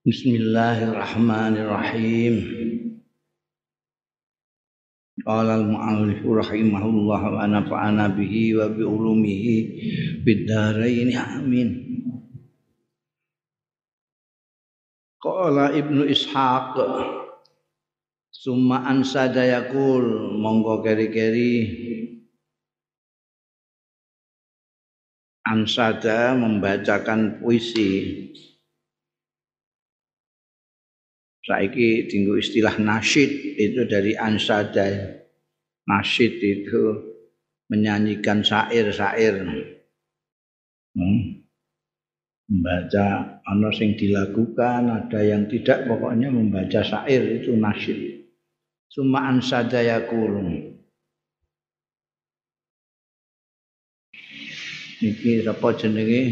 Bismillahirrahmanirrahim. Qala al-mu'allif rahimahullah wa nafa'ana bihi wa bi ulumihi bid dharain amin. Qala Ibnu Ishaq Summa ansada yakul monggo keri-keri ansada membacakan puisi saiki tinggu istilah nasyid itu dari ansada nasyid itu menyanyikan syair-syair. Hmm. membaca ana sing dilakukan ada yang tidak pokoknya membaca syair itu nasyid. Summa ansada yakulun iki apa jenenge?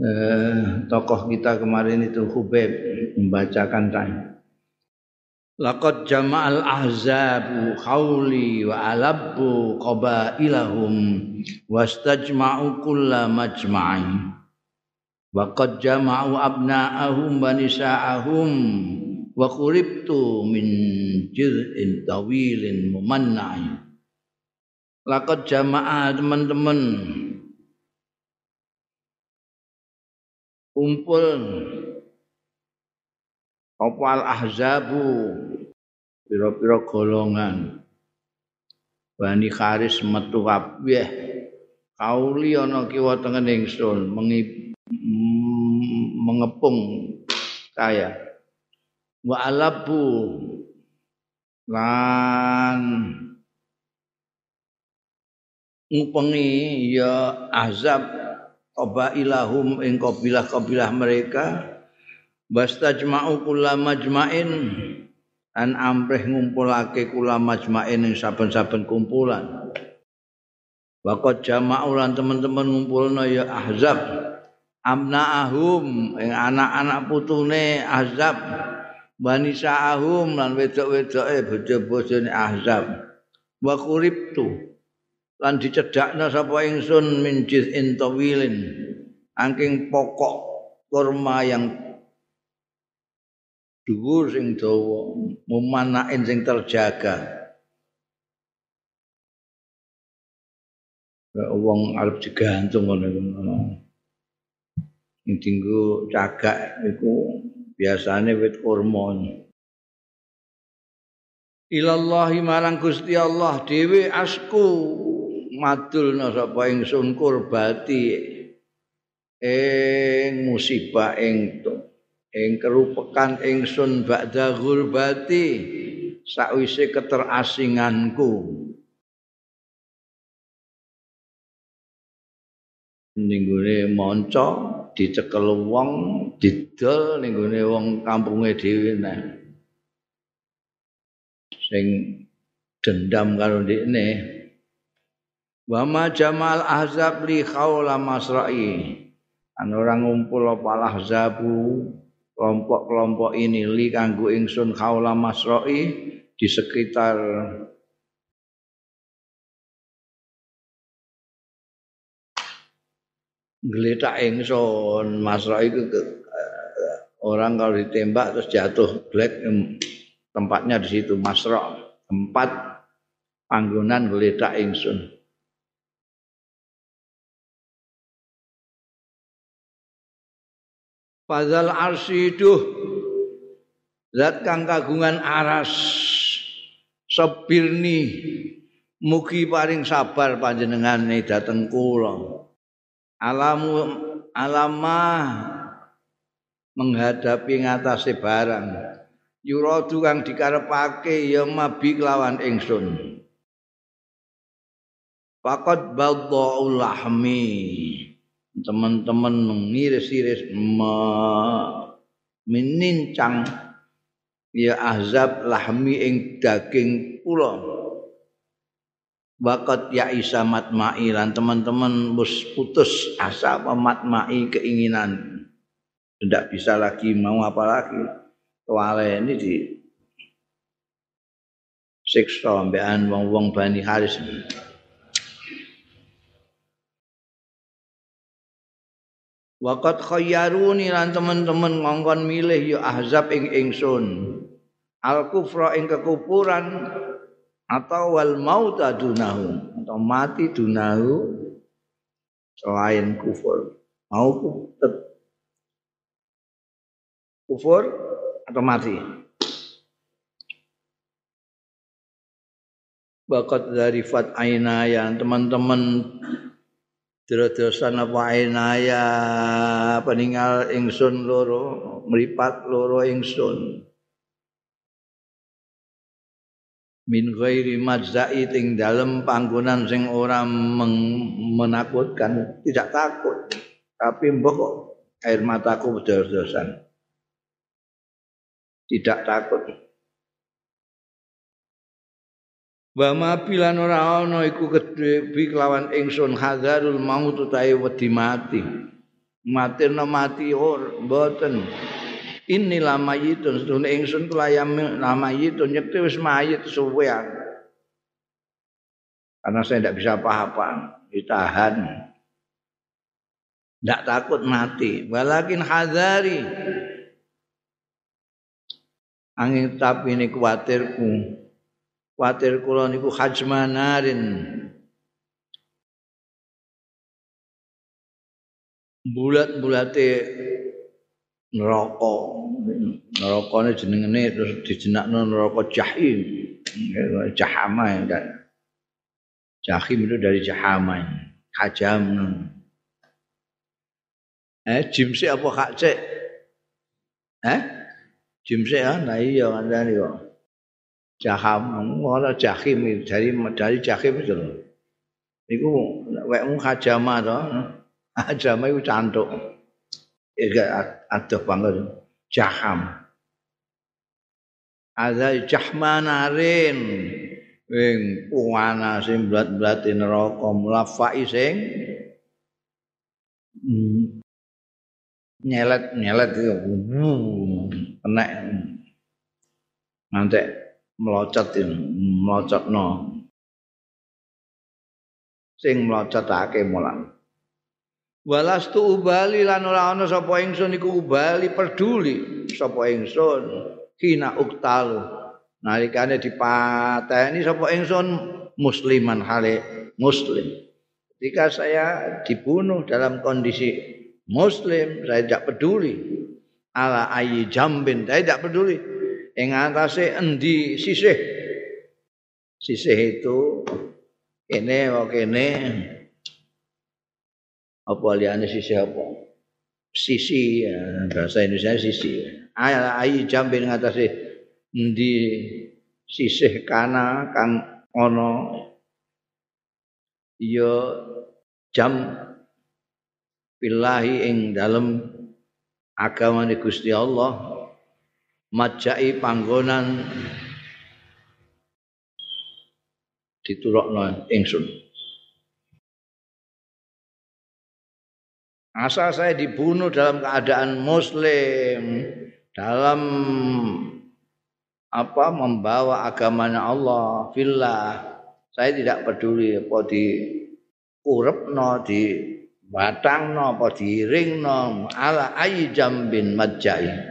Eh, tokoh kita kemarin itu Hubeb membacakan tanya. Laqad jama'al ahzabu khawli wa alabbu qabailahum wastajma'u kulla majma'in wa qad jama'u abna'ahum wa nisa'ahum wa quribtu min jiz'in tawilin mumanna'in Laqad jama'a teman-teman kumpul apa al ahzabu? Pira-pira golongan. Bani Kharis metu kabeh. Kauli ana kiwa tengen ingsun mengepung saya. Wa alabu. Lan ngupengi ya azab qabailahum ing kabilah-kabilah mereka bastajma'u kula majma'in. An amrih ngumpulake kula majma'in ing saben-saben kumpulan. Waqat jama'u lan teman-teman ngumpulna ya ahzab. Amna'ahum ing anak-anak putune ahzab. Sa'ahum lan wedok-wedoke bojo-bojone ahzab. Wa quribtu lan dicedakna sapa ingsun min jiz'in tawilin. Angking pokok kurma yang dhuwur sing dawa mumanain sing terjaga. Wong arep digantung ngono ngono. Sing dinggo cagak iku biasane wit kurma. Ilallahi marang Gusti Allah dhewe asku madulna sapa ingsun kurbati ing musibah ing ing kerupekan ingsun ba'da gurbati sakwise keterasinganku. Ning gone manca dicekel wong didol ning gone wong kampunge dhewe sing dendam karo ndekne wa ma jamal ahzab li khawla masra'i. An orang ngumpul apa ahzabu kelompok-kelompok ini li kanggo ingsun khawla masra'i di sekitar geletak ingsun. Masra'i itu orang kalau ditembak terus jatuh black tempatnya di situ. Masra' tempat panggonan geletak ingsun Fadzal arsiduh Zat kang kagungan aras. Sabirni Mugi paring sabar panjenengane dateng kula. Alamu alamah menghadapi ngatasé barang. Yuradu kang dikarepake ya mabi kelawan ingsun. Fakat baldha'ul lahmi teman-teman mengiris-iris menincang ya azab lahmi ing daging kula. Bakat ya isa matma'i lan teman-teman bus putus asa apa matma'i keinginan. Tidak bisa lagi mau apa lagi. Kewale ini di siksa mbekan wong-wong Bani Haris Waqat khayyaruni lan teman-teman ngongkon milih ya ahzab ing ingsun. Al kufra ing kekufuran atau wal mauta dunahu atau mati dunahu selain kufur. Mau kufur atau mati. Bakat dari fat aina yang teman-teman Dira-dirasan apa inaya peninggal ingsun loro meripat loro ingsun. Min ghairi madzai ting dalem panggonan sing ora menakutkan. Tidak takut tapi mbok air mataku dira-dirasan tidak takut Wa ma bilan ora ana iku kedhe bi kelawan ingsun hadzarul maut utahe wedi mati. Mati no mati or mboten. Ini lama itu sedune ingsun kula lama itu nyekte wis mayit suwean. Karena saya tidak bisa apa-apa, ditahan. Tidak takut mati. Walakin hadari. Angin tapi ini kuatirku. Kuatir kula niku hajmanarin. Bulat-bulate neraka. Nerakane jenengane terus dijenakno neraka jahim. Jahama ya. Jahim itu dari jahama. Hajam. Eh, jimsi apa kak? Eh? Jimsi ya? Nah iya kan kok. Jaham ora jahim dari dari jahim itu lho iku wekmu hajama to hajama iku cantuk. Ya adoh banget. Jaham. Ada jahmanarin wing puana sing blat-blati neraka mulafai sing nyelet nyelet itu kena. Nanti melocot melocotno. Sing melocotake mulang. Walastu ubali lan ora ana sapa ingsun iku ubali peduli sapa ingsun. Kina uktalu. Nalikane dipateni sapa ingsun musliman hale muslim. Ketika saya dibunuh dalam kondisi muslim saya tidak peduli. Ala ayi jambin saya tidak peduli ing atase endi? Sisih. Sisih itu kene kok kene? Apa liyane sisih apa? Sisi ya, bahasa Indonesia sisi ayi jambe ing atase endi? Sisih kana kang ana ya jam billahi ing dalem agamane Gusti Allah majai panggonan. Diturokno ingsun. Asal saya dibunuh dalam keadaan muslim. Dalam apa membawa agamanya Allah. Fillah. Saya tidak peduli apa di urepno di batangno apa di ringno ala ayi jambin majai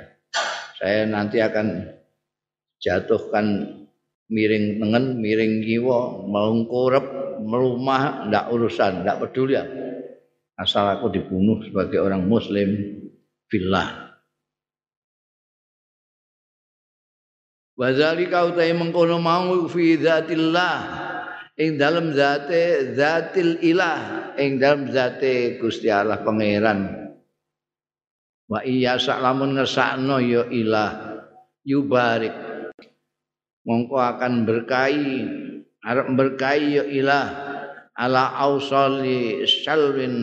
saya nanti akan jatuhkan miring tengen, miring kiwa, melungkurep, melumah, ndak urusan, ndak peduli ya. Asal aku dibunuh sebagai orang muslim fillah. Wazalika utai mengkono mau fi dzatillah ing dalam zate zatil ilah ing dalam zate Gusti Allah pangeran wa iya sak lamun ngersakno ya ilah yubarik. Mongko akan berkahi arep berkahi ya ilah ala ausali salwin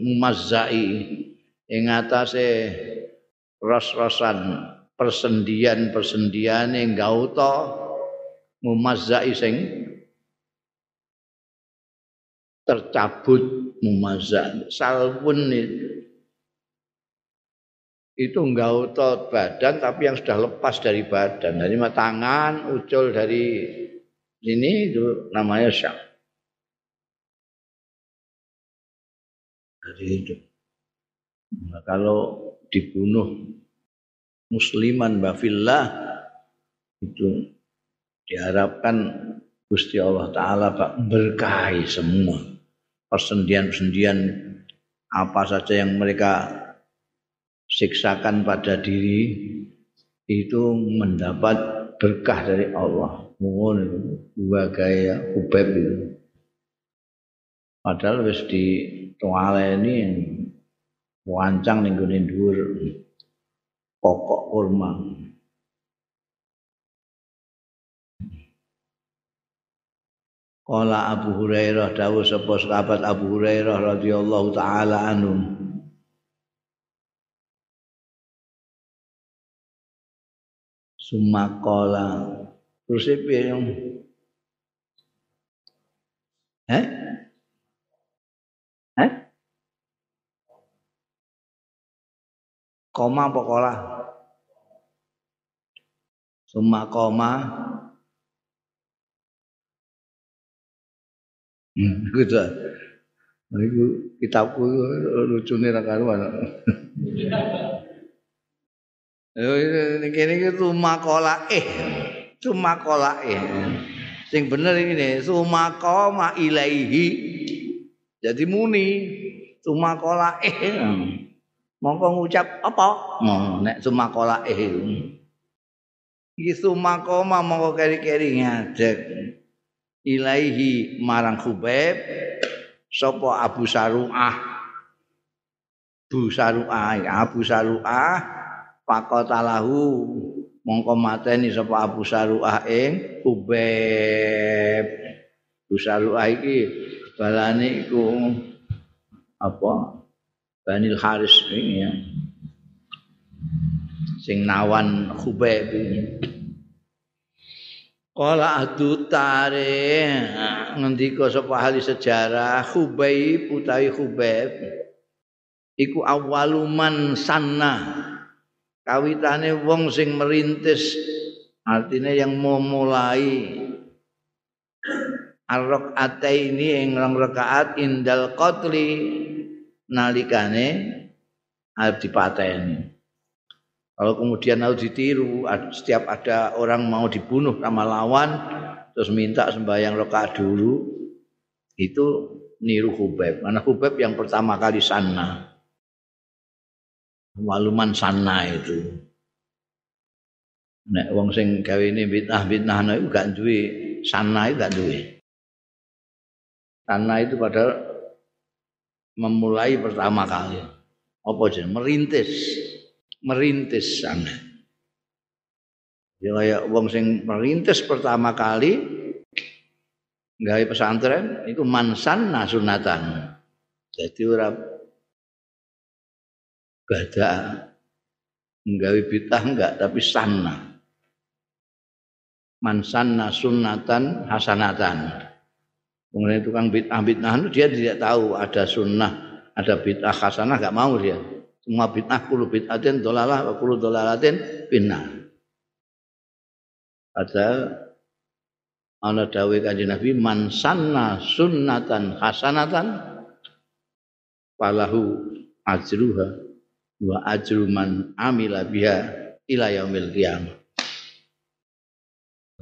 mumazzai ing atase ros-rosan persendian-persendian yang gauta mumazzai sing tercabut mumazza salwun itu enggak otot badan tapi yang sudah lepas dari badan. Dari tangan ucul dari ini itu namanya syam dari itu Nah, kalau dibunuh musliman bafillah itu diharapkan Gusti Allah taala berkahi semua. Persendian-persendian apa saja yang mereka siksakan pada diri itu mendapat berkah dari Allah. Mohon dua gaya ubeb itu. Padahal wis di ini wancang ning gone dhuwur pokok kurma. Kala Abu Hurairah dawuh sapa sahabat Abu Hurairah radhiyallahu taala anhu. Sumakola terus piye yang Eh? Eh? Koma apa kola? Summa koma Hmm, gitu. Nah, itu kitabku lucu nih karuan. Ini kini itu makola eh, cuma kola eh. Sing bener ini, sumako ma ilaihi. Jadi muni, cuma kola eh. Mongko ngucap apa? Oh, nek cuma kola eh. Iki sumako ma mongko keri-keri ngadek. ilaihi marang Khubaib sapa Abu Saruah Abu Saruah Abu Saruah faqatalahu mongko mateni sapa Abu Saruah ing Khubaib Abu Saruah iki balane iku apa? Banil Haris ini ya. sing nawan Khubaib ini Kala adu tare ngendika sapa ahli sejarah Khubaib utawi Khubaib iku awaluman sanna kawitane wong sing merintis artinya yang memulai arok ate ini yang rong rakaat indal qatli nalikane arep dipateni Kalau kemudian harus ditiru, setiap ada orang mau dibunuh sama lawan, terus minta sembahyang rokaat dulu, itu niru Hubeb. Mana Hubeb yang pertama kali sana. Waluman sana itu. Nek wong sing gawe ini bid'ah-bid'ah itu gak duwe sana itu gak duwe. Sana itu padahal memulai pertama kali. Apa jeneng merintis. merintis sana. Ya kayak wong sing merintis pertama kali gawe pesantren itu mansan nasunatan. Jadi ora bada nggawe bid'ah enggak tapi sanna. Mansan nasunatan hasanatan. Kemudian tukang bid'ah bid'ah itu dia tidak tahu ada sunnah, ada bid'ah hasanah enggak mau dia. Semua bid'ah kulu bid'atin dolalah wa kulu dolalatin finnar. Padahal ana dawuh Kanjeng Nabi man sanna sunnatan hasanatan falahu ajruha wa ajru man amila biha ila yaumil qiyamah.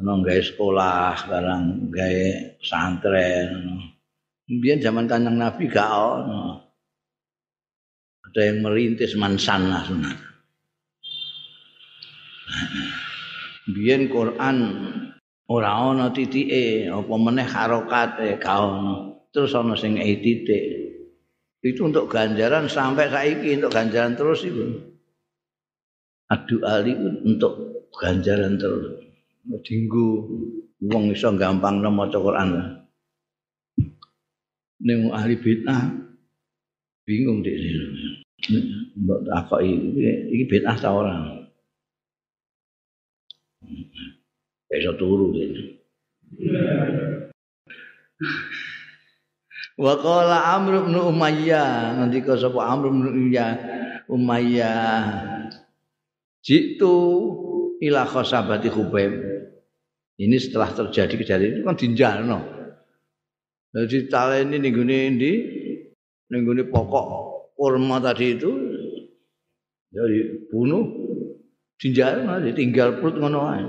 Ono gawe sekolah, sekarang gawe santren. Biar zaman kanjeng Nabi gak ono. ada yang merintis mansanah sunat. Biyen Quran ora ana titike apa meneh harokate kaono. Terus ana sing e titik. Itu untuk ganjaran sampai saiki untuk ganjaran terus itu. Adu ali untuk ganjaran terus. Dinggo wong iso gampang maca Quran. Ning ahli bid'ah bingung di sini. mbok takoki iki bid'ah ta ora iso turu gitu Wa qala Amr bin Umayyah ngendika sapa Amr bin Umayyah Umayyah Jitu ila khosabati Khubaib Ini setelah terjadi kejadian itu kan dinjalno. Jadi taleni ning gone ndi? Ning gone pokok kurma tadi itu Ya dibunuh, dinjar ditinggal perut ngono ae.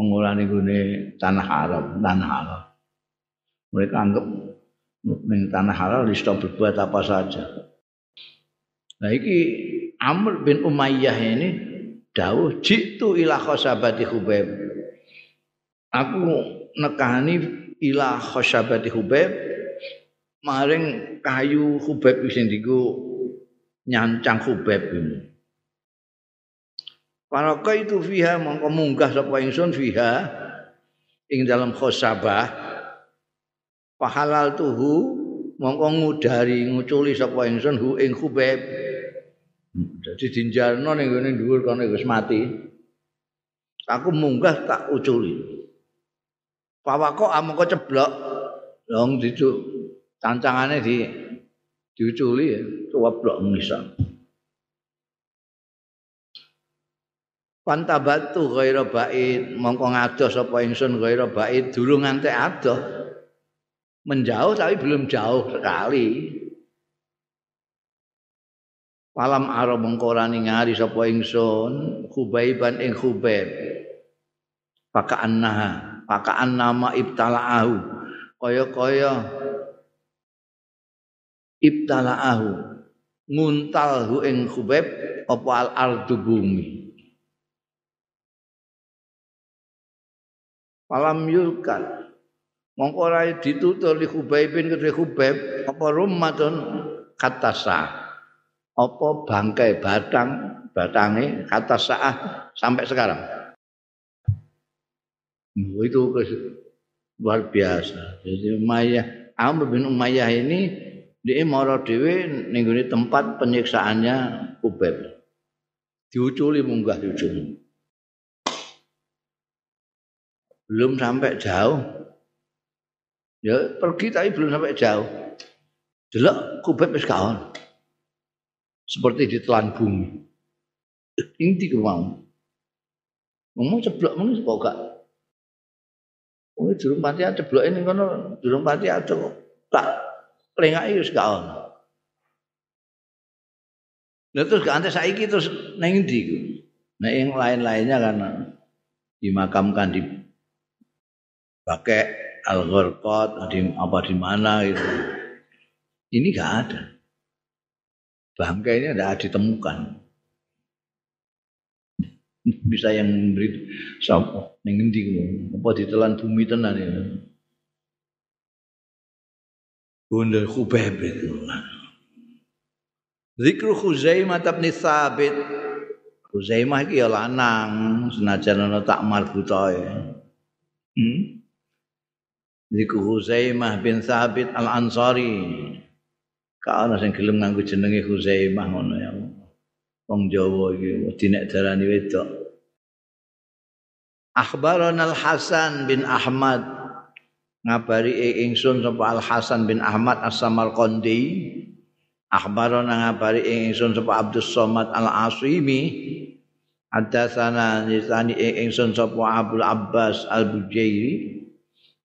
Mengulani gune tanah Arab, tanah Arab. Mereka anggap ning tanah halal bisa berbuat apa saja. Nah iki Amr bin Umayyah ini dawuh jitu ila khosabati Hubaib. Aku nekani ila khosabati Hubaib maring kayu Hubaib sing digo nyancang Hubaib ini. Para itu fiha mongko munggah sapa ingsun fiha ing dalam khosabah pahalal tuhu mongko ngudari nguculi sapa ingsun hu ing Hubaib Jadi dinjarno ning ngene dhuwur kono wis mati. Aku munggah tak uculi. Pawako amangka ceblok. Long dicu cancangane di diuculi ya, ceblok ngisor. Pantabatu ghaira bait, mongko ngadoh sapa ingsun ghaira bait durung ngantek adoh. Menjauh tapi belum jauh sekali. Malam aro mengkora ningali sapa ingsun Khubaiban ing Khubaib. Paka annaha, paka annama ibtalaahu. Kaya-kaya ibtalaahu nguntalhu ing Khubaib apa al ardu bumi. Malam yulkan mongko ora ditutur li Khubaibin kedhe Khubaib apa rummatun katasa apa bangkai batang batange kata saat sampai sekarang? Oh, itu luar biasa. Jadi Umayyah Amr bin Umayyah ini dia mara dhewe ning tempat penyiksaannya Ubeb diuculi munggah diuculi belum sampai jauh ya pergi tapi belum sampai jauh delok Kubeb wis kaon seperti ditelan bumi. Inti ku mau. Ngomong ceblok meneh kok gak. Oh, durung pati ceblok ini kono durung pati kok. Tak lengake wis gak ono. Terus gak saiki terus nang endi ku? Nah yang lain-lainnya karena dimakamkan di pakai al-ghurqat di apa di mana gitu. Ini gak ada bangkainya tidak ditemukan. Bisa yang memberi sapa ning endi apa ditelan bumi tenan ya. Bunda Khubaib itu. Zikru Khuzaimah bin Thabit. Khuzaimah iki ya lanang senajan ana tak marbutoe. Hmm? Zikru Khuzaimah bin Thabit Al-Ansari. Ka ana sing gelem nganggo jenenge Huzaimah ngono ya. Wong Jawa iki dinek darani wedok. Akhbarana Al-Hasan bin Ahmad ngabari ingsun sapa Al Hasan bin Ahmad As-Samarqandi akhbarana ngabari ingsun sapa Abdus Somad Al Asimi Hadatsana nisani ingsun sapa Abdul Abbas Al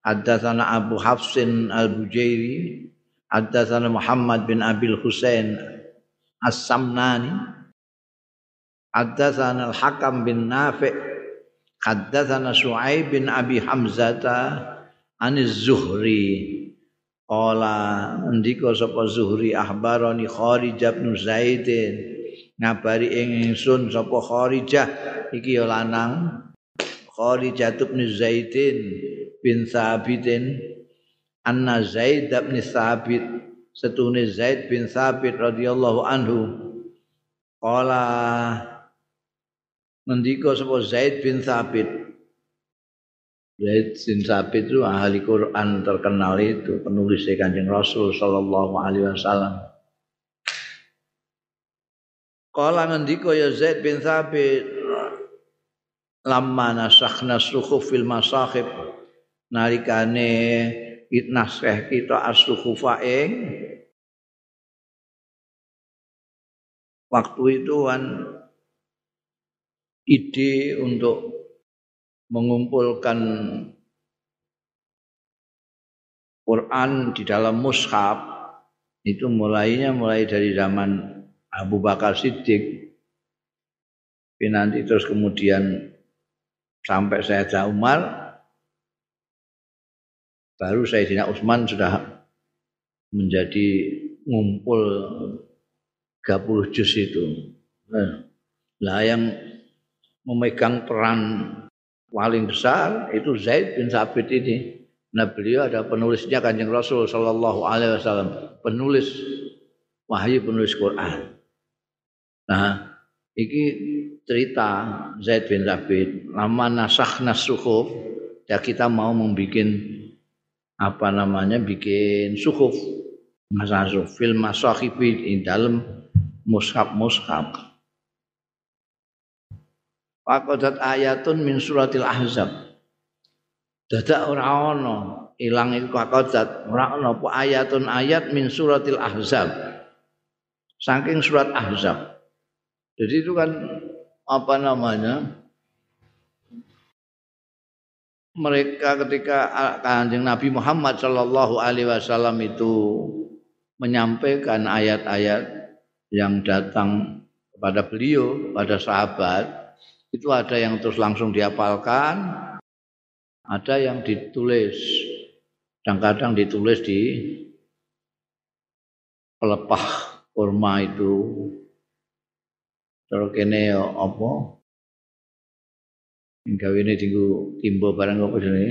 Bujairi Hadatsana Abu Hafsin Al Bujairi Haddatsana Muhammad bin Abil Husain As-Samnani Haddatsana Al-Hakam bin Nafi' Haddatsana Su'aib bin Abi Hamzata Aniz Zuhri Qala ndika sapa Zuhri ahbarani Kharijah bin Zaidin. Ngabari ing ingsun sapa Kharijah iki ya lanang. Kharijah bin Zaidin bin Sabitin anna Zaid bin Sabit setune Zaid bin Sabit radhiyallahu anhu. Qala ngendika sapa Zaid bin Sabit Zaid bin Sabit itu ahli Quran terkenal itu penulis Kanjeng Rasul sallallahu alaihi wasallam. Kala ngendika ya Zaid bin Sabit lamma nasakhna sukhuf fil masahib nalikane naskah kita as-suhufa waktu itu kan ide untuk mengumpulkan Quran di dalam mushaf itu mulainya mulai dari zaman Abu Bakar Siddiq. Nanti terus kemudian sampai saya Umar baru Sayyidina Utsman sudah menjadi ngumpul 30 juz itu. Nah, yang memegang peran paling besar itu Zaid bin Sabit ini. Nah beliau ada penulisnya kanjeng Rasul Shallallahu Alaihi Wasallam, penulis wahyu penulis Quran. Nah, iki cerita Zaid bin Sabit, lama nasakh nasukhuf, ya kita mau membuat apa namanya, bikin sukhuf, masuk film masahibi di dalam mushaf mushaf. Faqadat ayatun min suratil ahzab. Dadak ora ana ilang iku kakodat ora ana apa ayatun ayat min suratil ahzab. Saking surat ahzab. Jadi itu kan apa namanya mereka ketika kanjeng Nabi Muhammad Shallallahu Alaihi Wasallam itu menyampaikan ayat-ayat yang datang kepada beliau, pada sahabat, itu ada yang terus langsung dihafalkan, ada yang ditulis. Kadang-kadang ditulis di pelepah kurma itu. Terus kene apa gawe ini tinggu timbo barang apa sini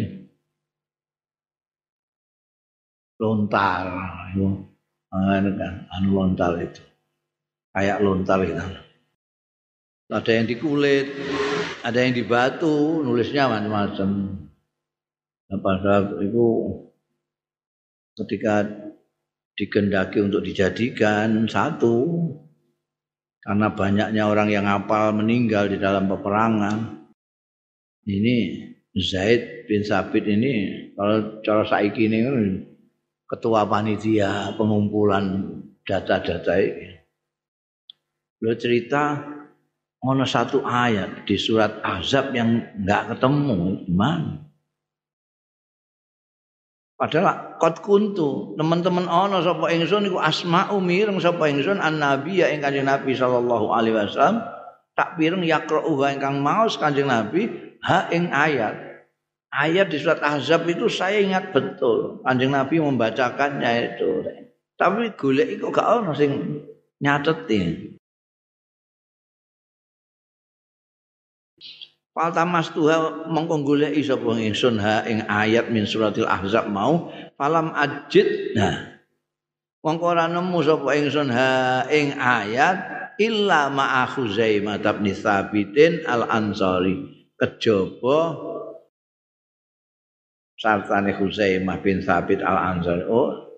lontar anu kan anu lontar itu. Kayak lontar itu. Ada yang di kulit ada yang di batu nulisnya macam-macam. Nah, pada itu ketika digendaki untuk dijadikan satu karena banyaknya orang yang hafal meninggal di dalam peperangan ini Zaid bin Sabit ini kalau cara saiki ini kan ketua panitia pengumpulan data-data ini. Lo cerita ono satu ayat di surat Azab yang nggak ketemu gimana? Padahal kot kuntu teman-teman ono sapa ingsun iku asma'u mireng sapa ingsun an nabi ya ing kanjeng Nabi sallallahu alaihi wasallam tak pireng yaqra'u ingkang maos kanjeng Nabi ha ing ayat. Ayat di surat Ahzab itu saya ingat betul kanjeng Nabi membacakannya itu. Tapi golek iku gak ono sing nyatetin. Faltamas tuha mongko goleki sapa ha ing ayat min suratil ahzab mau falam ajid nah mongko nemu sapa ingsun ha ing ayat illa ma Khuzaimah bin Tsabitin al Ansari kejaba sartane Khuzaimah bin Sabit al Ansari oh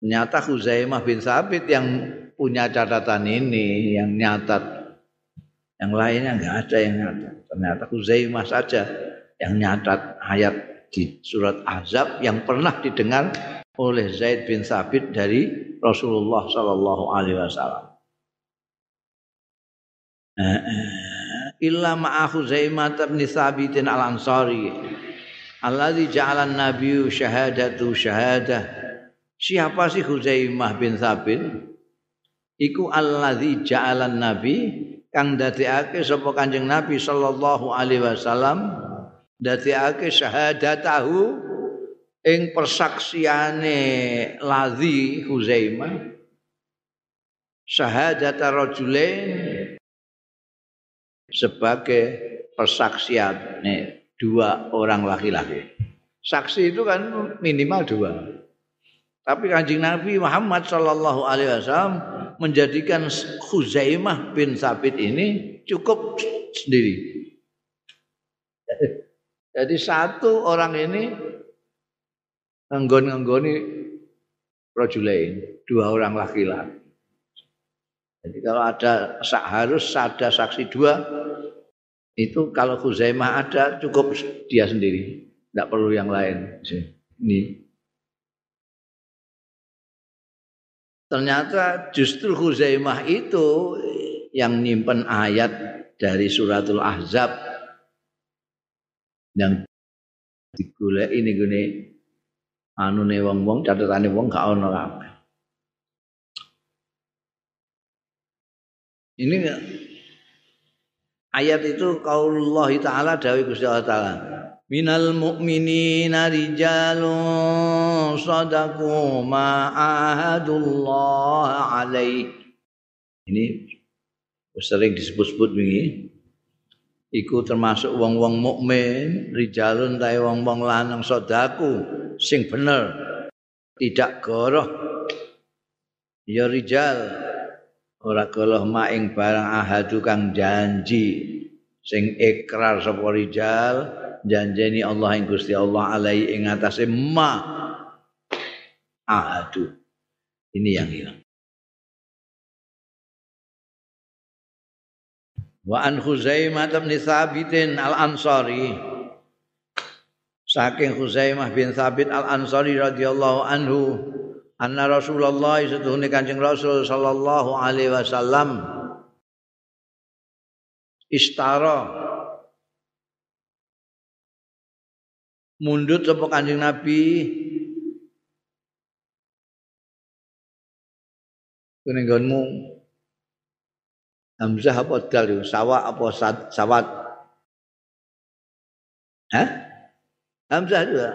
Ternyata Khuzaimah bin Sabit yang punya catatan ini, yang nyatat yang lainnya nggak ada yang nyatat. Ternyata Huzaimah saja yang nyatat ayat di surat Azab yang pernah didengar oleh Zaid bin Sabit dari Rasulullah Sallallahu Alaihi Wasallam. Eh, eh, illa ma'ahu Zaimah bin Sabitin al Ansari alladzi ja'ala an-nabiyyu syahadatu syahadah siapa sih Huzaimah bin Sabit iku alladzi ja'ala nabi kang dadekake sapa Kanjeng Nabi sallallahu alaihi wasallam. Dadekake syahadatahu ing persaksiane ladzi Huzaimah syahadata rajulain sebagai persaksian nih, dua orang laki-laki. Saksi itu kan minimal dua. Tapi kanjeng Nabi Muhammad Shallallahu Alaihi Wasallam menjadikan Khuzaimah bin Sabit ini cukup sendiri. Jadi satu orang ini nganggon-nganggoni rojulain, dua orang laki-laki. Jadi kalau ada harus ada saksi dua, itu kalau Khuzaimah ada cukup dia sendiri, tidak perlu yang lain. Ini Ternyata justru Huzaimah itu yang nyimpen ayat dari suratul Ahzab yang digolek ini gini anu ne wong wong catatane wong gak ono kabeh. Ini ayat itu kaulullah taala dawuh Gusti Allah taala. Minal mu'minina rijalun sadaqu ma ahadullah alaih. Ini sering disebut-sebut begini. Iku termasuk wong-wong mukmin, rijalun ta wong-wong lanang sadaku sing bener. Tidak goroh. Ya rijal ora goroh maing barang ahadu kang janji sing ikrar sapa rijal janjeni Allah ing Gusti Allah alai ing atase ma ahadu. Ini yang hilang. Wa an Khuzaimah bin Thabitin Al-Ansari Saking Khuzaimah bin Thabit Al-Ansari radhiyallahu anhu anna Rasulullah setuhune Kanjeng Rasul sallallahu alaihi wasallam istara mundut sapa Kanjeng Nabi kene Hamzah apa dal? Sawa apa sawat? Hah? Hamzah juga.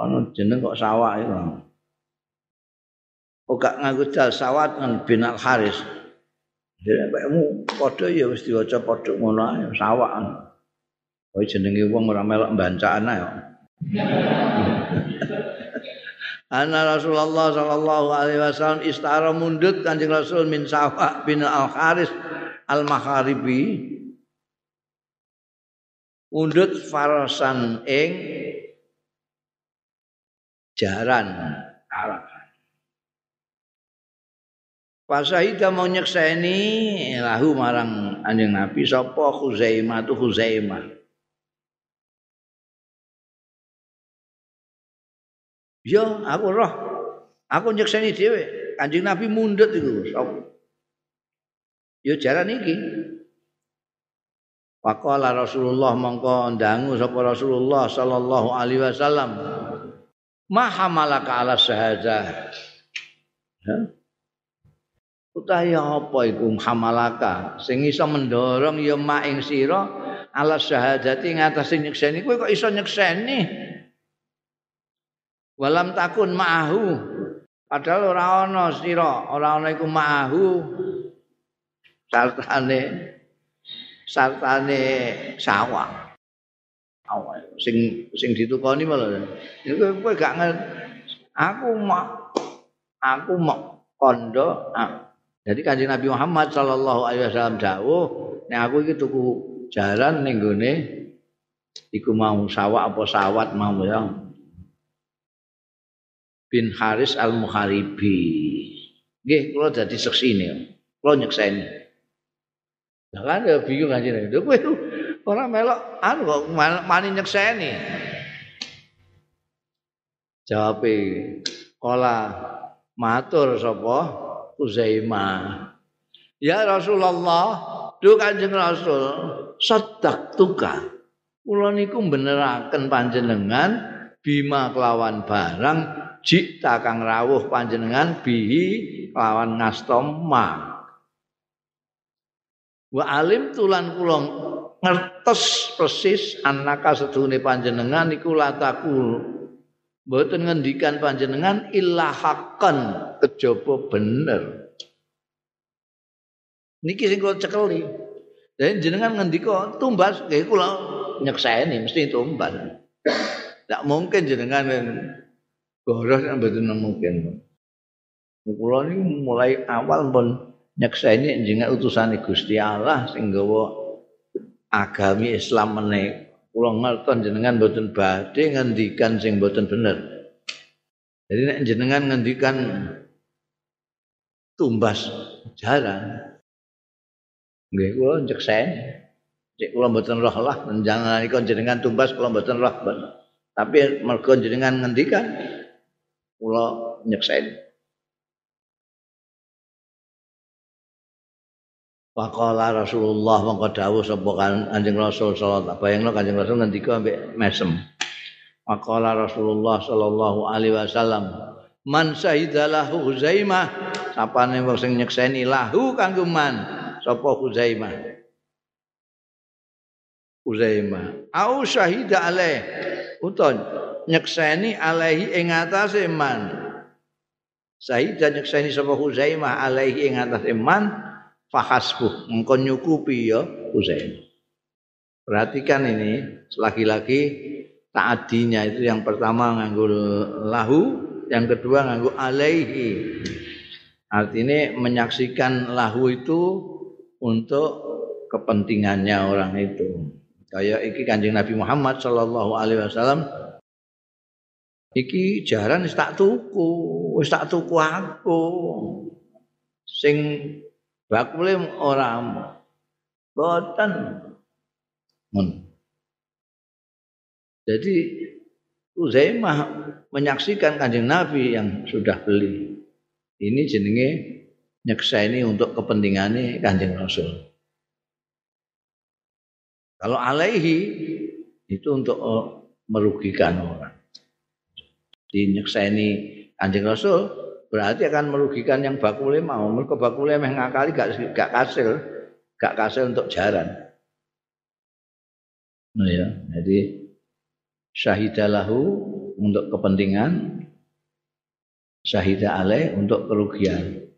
Ono jeneng kok sawah itu. Oh gak nganggo dal sawat kan bin al Haris. Jadi kamu padha ya wis diwaca padha ngono ae sawak. Oh jenenge wong ora melok mbancaan ae. Anna Rasulullah sallallahu alaihi wasallam istara mundut Kanjeng Rasul min Sawa bin Al Haris Al Magharibi mundut farasan ing jaran Arab. Pasahida mau nyekseni lahu marang anjing Nabi sapa Khuzaimah tu Khuzaimah. Ya, aku roh. Aku nyekseni dhewe. Kanjeng Nabi mundut iku. Ya jaran iki. Faqala Rasulullah mongko ndangu sapa Rasulullah sallallahu alaihi wasallam. Ma hamalaka ala syahadah. Ha? Utahe apa iku hamalaka sing iso mendorong ya mak ing sira ala syahadati ngatasi nyekseni. Kowe kok iso nyekseni? Walam takun ma'ahu. Padahal ora ana sira ora ana iku ma'ahu. Sartane sartane awak sing sing ditukoni malah iku kowe gak aku mak aku mak kondo ah. jadi kanjeng Nabi Muhammad sallallahu alaihi wasallam dawuh nek aku iki tuku jalan ning gone iku mau sawah apa sawat mau ya bin Haris al Muharibi. Nggih, kula dadi seksine. Kula nyekseni. Lah kan ya bingung aja nek kowe ora melok anu kok mani nyekseni. Jawabe kala matur sapa Uzaimah. Ya Rasulullah, duh Kanjeng Rasul, sedak tuka. Kula niku beneraken panjenengan bima kelawan barang jikta kang rawuh panjenengan bihi lawan ngastoma wa alim tulan kula ngertos persis anaka sedune panjenengan iku lataku mboten ngendikan panjenengan illa haqqan kejaba bener. Niki sing kula cekeli. Dan jenengan ngendika tumbas. Nggih kula nyekseni mesti tumbas. Tidak mungkin jenengan Boros betul mungkin. Kula ini mulai awal pun nyekseni jenengan utusan Gusti Allah sing gawa agami Islam meneh. Kula ngerton jenengan mboten badhe ngendikan sing mboten bener. Jadi nek jenengan ngendikan tumbas jalan nggih kula nyekseni. Cek kula mboten roh lah jangan ikon jenengan tumbas kula mboten roh. Tapi mergo jenengan ngendikan kula nyekseni. Faqala Rasulullah mongko dawuh sapa kan Kanjeng Rasul sallallahu alaihi wasallam. Kanjeng Rasul ngendika ambek mesem. Faqala Rasulullah sallallahu alaihi wasallam, "Man syahidalahu Huzaimah sapane wong sing nyekseni lahu kanggo man sapa Huzaimah Huzaimah au syahida alaih. Utawa nyekseni alaihi ing atase man. Sahida nyekseni sapa Huzaimah alaihi ing atase man fahasbuh engko nyukupi ya Huzaimah Perhatikan ini lagi-lagi taadinya itu yang pertama nganggo lahu, yang kedua nganggo alaihi. Artinya menyaksikan lahu itu untuk kepentingannya orang itu. Kayak iki Kanjeng Nabi Muhammad sallallahu alaihi wasallam iki jaran tuku, tuku aku. Sing bakule ora boten. Jadi Uzaimah menyaksikan kanjeng Nabi yang sudah beli. Ini jenenge nyekseni untuk kepentingannya kanjeng Rasul. Kalau alaihi itu untuk oh, merugikan orang. Di nyekseni kanjeng Rasul berarti akan merugikan yang bakule mau. Mereka bakule meh ngakali gak, gak kasil. Gak kasil untuk jaran. Nah ya, jadi syahidalahu untuk kepentingan, syahidah alaih untuk kerugian.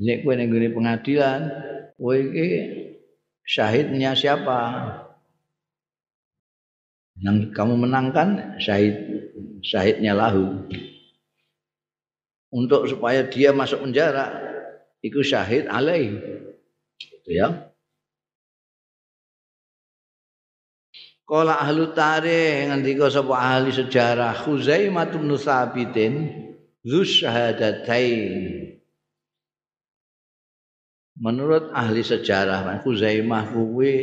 Jadi kue nengguni pengadilan, kue ini syahidnya siapa? Yang kamu menangkan syahid syahidnya lahu. Untuk supaya dia masuk penjara, itu syahid alaih. Gitu ya. Kala ahlu tarikh ngendika sapa ahli sejarah Khuzaimah bin Sabitin dzus syahadatain. Menurut ahli sejarah Khuzaimah kuwi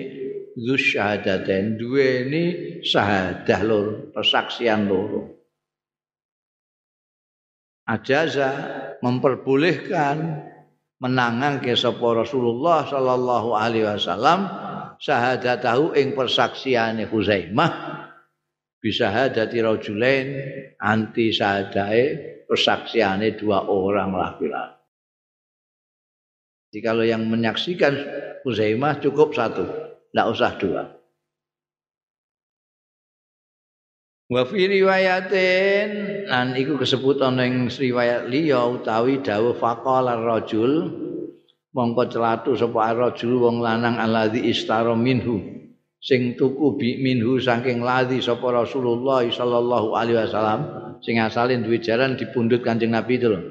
dzus syahadatain duweni syahadah loro, persaksian loro. Ajaza memperbolehkan menangan ke sapa Rasulullah sallallahu alaihi wasallam syahadatahu ing persaksiane Huzaimah bisa hadati rajulain anti syahadae persaksiane dua orang laki-laki. Jadi kalau yang menyaksikan Huzaimah cukup satu, tidak usah dua. Wa fi riwayatin lan iku kesebut ana ing riwayat liya utawi dawuh faqala rajul mongko celatu sapa rajul wong lanang alladzi istara minhu sing tuku bi minhu saking ladzi sapa Rasulullah sallallahu alaihi wasallam sing asale duwe jaran dipundhut Kanjeng Nabi itu lho.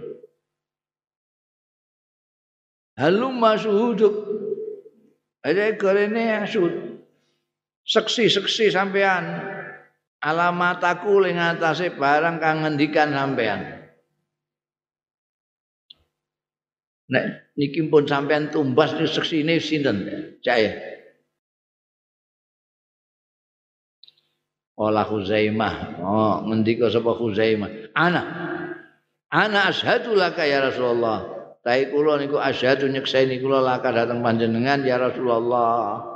Halum masyhuduk ada karene asud seksi-seksi sampean alamat aku ing atase barang kang ngendikan sampean Nek niki pun sampean tumbas ni seksine sinten? Caya. Ola Huzaimah. Oh, ngendika sapa Huzaimah? Ana. Ana asyhadu laka ya Rasulullah. Tai kula niku asyhadu nyekseni kula laka datang panjenengan ya Rasulullah.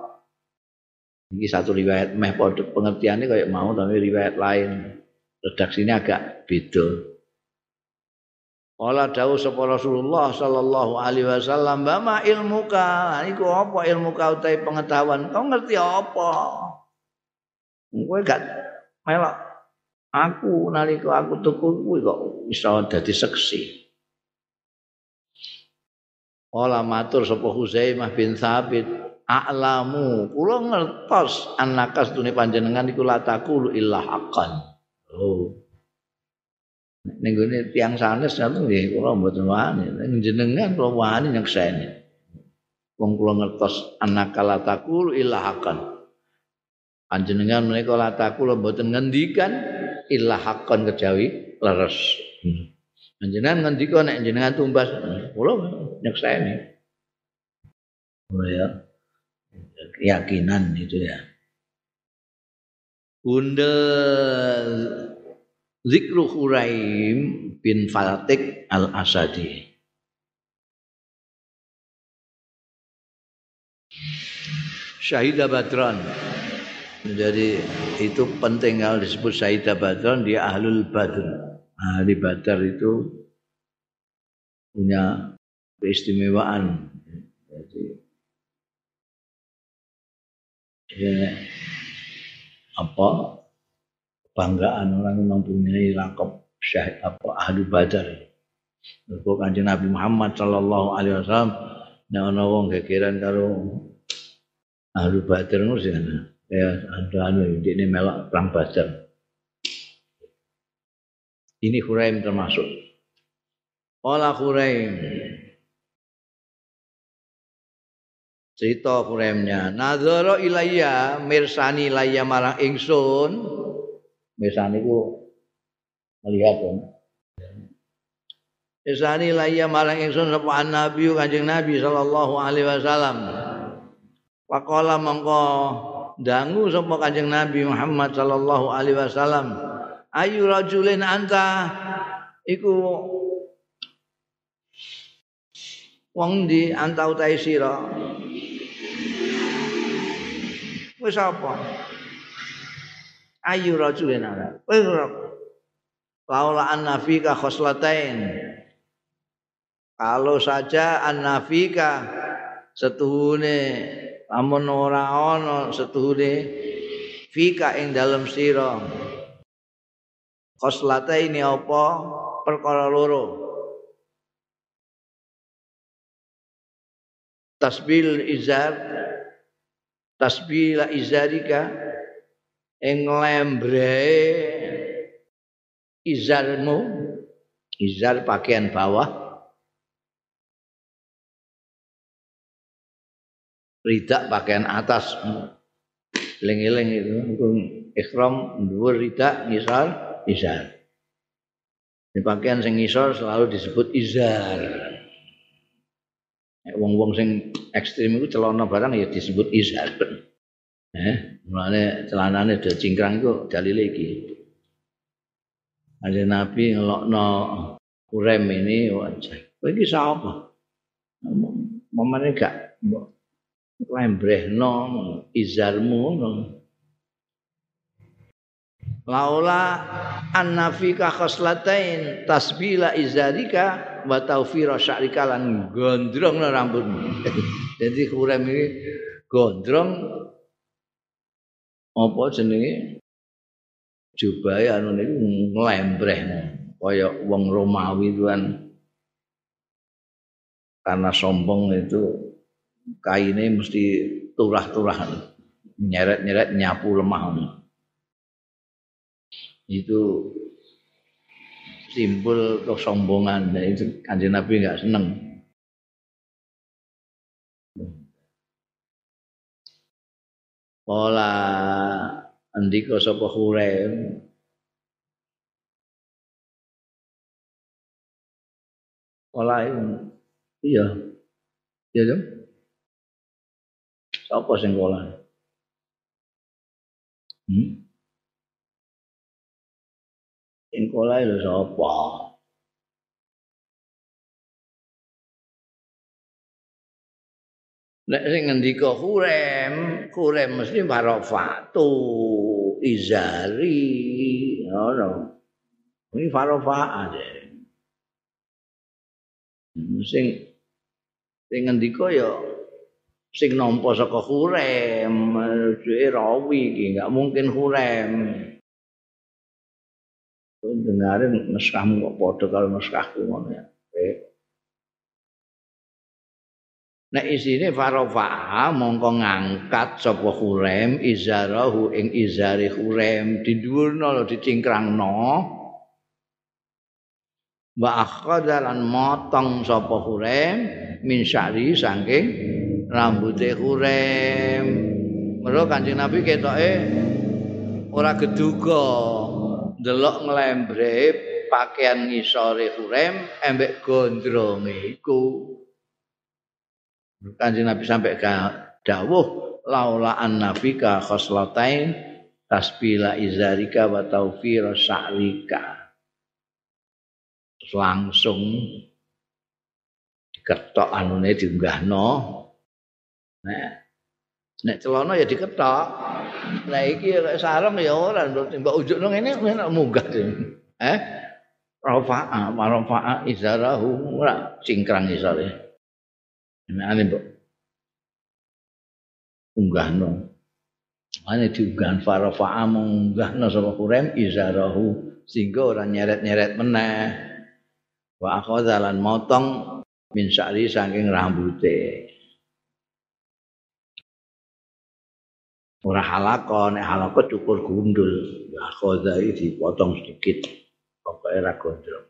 Ini satu riwayat meh pengertiannya kayak mau tapi riwayat lain. Redaksinya agak beda. Wala dawuh sapa Rasulullah sallallahu alaihi wasallam, "Bama ilmuka?" Iku apa ilmuka utahe pengetahuan? Kau ngerti apa? Kowe gak melok aku nalika aku tuku kuwi kok iso dadi seksi. Wala matur sapa Huzaimah bin Thabit, "A'lamu, kula ngertos anakas dune panjenengan iku lataku illa haqqan." Oh. ning gone tiyang sanes satu nggih kula mboten wani. Ning jenengan kula wani nyekseni. Wong kula ngertos anakala takul ilahakan panjenengan menika latakul mboten ngendikan ilahakan kejawi leres. Panjenengan ngendika nek jenengan tumbas kula nyekseni. Oh ya keyakinan itu ya Bunda Zikru Huraim bin Faltik al-Asadi. Syahidah Badran. Jadi itu penting kalau disebut Syahidah Badran dia ahlul badr. Ahli badar itu punya keistimewaan. Jadi ya, apa kebanggaan orang yang mempunyai lakop syahid apa ahli badar. Mergo Kanjeng Nabi Muhammad sallallahu alaihi wasallam nek ana wong gegeran karo ahli badar ngono sih ya ada anu ini melok perang badar. Ini Huraim termasuk. Ola Huraim. Cerita Huraimnya. Nazara ilayya mirsani ilayya marang ingsun. Mirsani ku melihat kan. Mirsani ilayya marang ingsun sapa Nabi Kanjeng Nabi sallallahu alaihi wasallam. Faqala mongko dangu sapa Kanjeng Nabi Muhammad sallallahu alaihi wasallam. ayu rajulin anta iku wong di anta utai sira wis apa? Ayu rajulin anta wis laula annafika khoslatain. Kalau saja annafika setuhune amun ora ana setuhune fika ing dalam sira. Khoslata ini apa? Perkara loro. Tasbil izar tasbila izarika ing lembre izarmu izar pakaian bawah ridak pakaian atas eling-eling itu ikhram dhuwur ridak ngisar izar. Di pakaian sing ngisor selalu disebut izar. Wong-wong sing ekstrim itu celana barang ya disebut izar. Eh, mulane celanane do cingkrang iku dalile iki. Ada Nabi ngelokno kurem ini wajah. Iki sapa? Mamane gak lembrehno izarmu laula annafika khoslatain tasbila izarika wa tawfira sya'rika lan gondrong rambutmu. Jadi kurem ini gondrong. Apa jenenge? Jubahe anu niku nglembreh kaya wong Romawi itu kan karena sombong itu kainnya mesti turah-turah nyeret-nyeret nyapu lemah. Itu simbol kesombongan dan itu kanjeng Nabi nggak seneng. Pola andika sapa Huraim Pola iya. Iya dong. Sapa sing pola? Hmm? Sing kolae lho sapa? Nek sing ngendika Hurem, Hurem mesti farofatu izari, ngono. Ini farofa aja. Sing sing ngendika ya sing nampa saka Hurem, rawi iki enggak mungkin Hurem. Dengarin naskahmu kok padha karo naskahku ngono ya. Nek isine farofa mongko ngangkat sapa Hurem izarahu ing izari Hurem didhuwurno lho dicingkrangno. Wa akhadalan motong sapa Hurem min syari saking rambuté Hurem. Mergo Kanjeng Nabi ketoke ora geduga delok nglembre pakaian ngisore hurem embek gondronge iku. Kanjeng Nabi sampai dawuh laula annafika khoslatain tasbila izarika wa tawfir sa'rika. Langsung diketok anune diunggahno. Nah Nek celana ya diketok. Lah iki sarung ya ora mbok ujukno ngene munggah. Eh? rafa'a marafa'a izarahu. Ora cingkrang isore ane mbok unggahno. Ane diunggah farafa'a munggahno sapa kurem? Izarahu. Sehingga ora nyeret-nyeret meneh. Wa akhadha lan motong min sya'ri saking rambute ora halakon nek halakon cukur gundul. Ya akhadha dipotong sedikit. Pokoke ra gondrong.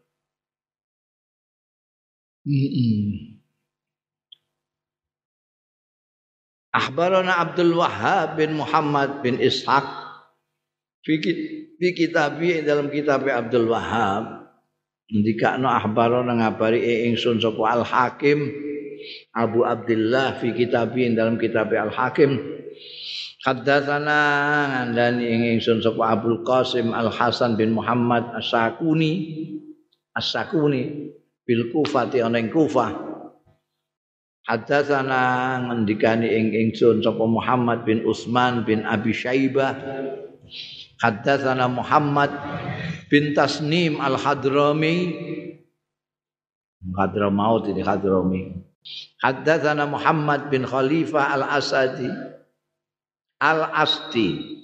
Akhbarana Abdul Wahhab bin Muhammad bin Ishaq. Fi kitabi dalam kitab Abdul Wahhab ndikakno akhbarana ngabari ingsun sapa Al Hakim Abu Abdullah fi kitabi dalam kitab Al Hakim Haddatsana ngandani ing ingsun sapa Abdul Qasim Al Hasan bin Muhammad As-Sakuni. As-Sakuni bil Kufati ana ing Kufah. Haddatsana ngendikani ing ingsun sapa Muhammad bin Utsman bin Abi Syaibah. Haddatsana Muhammad bin Tasnim Al-Hadrami. Hadramaut ini Hadrami. Haddatsana Muhammad bin Khalifah Al-Asadi Al-Asti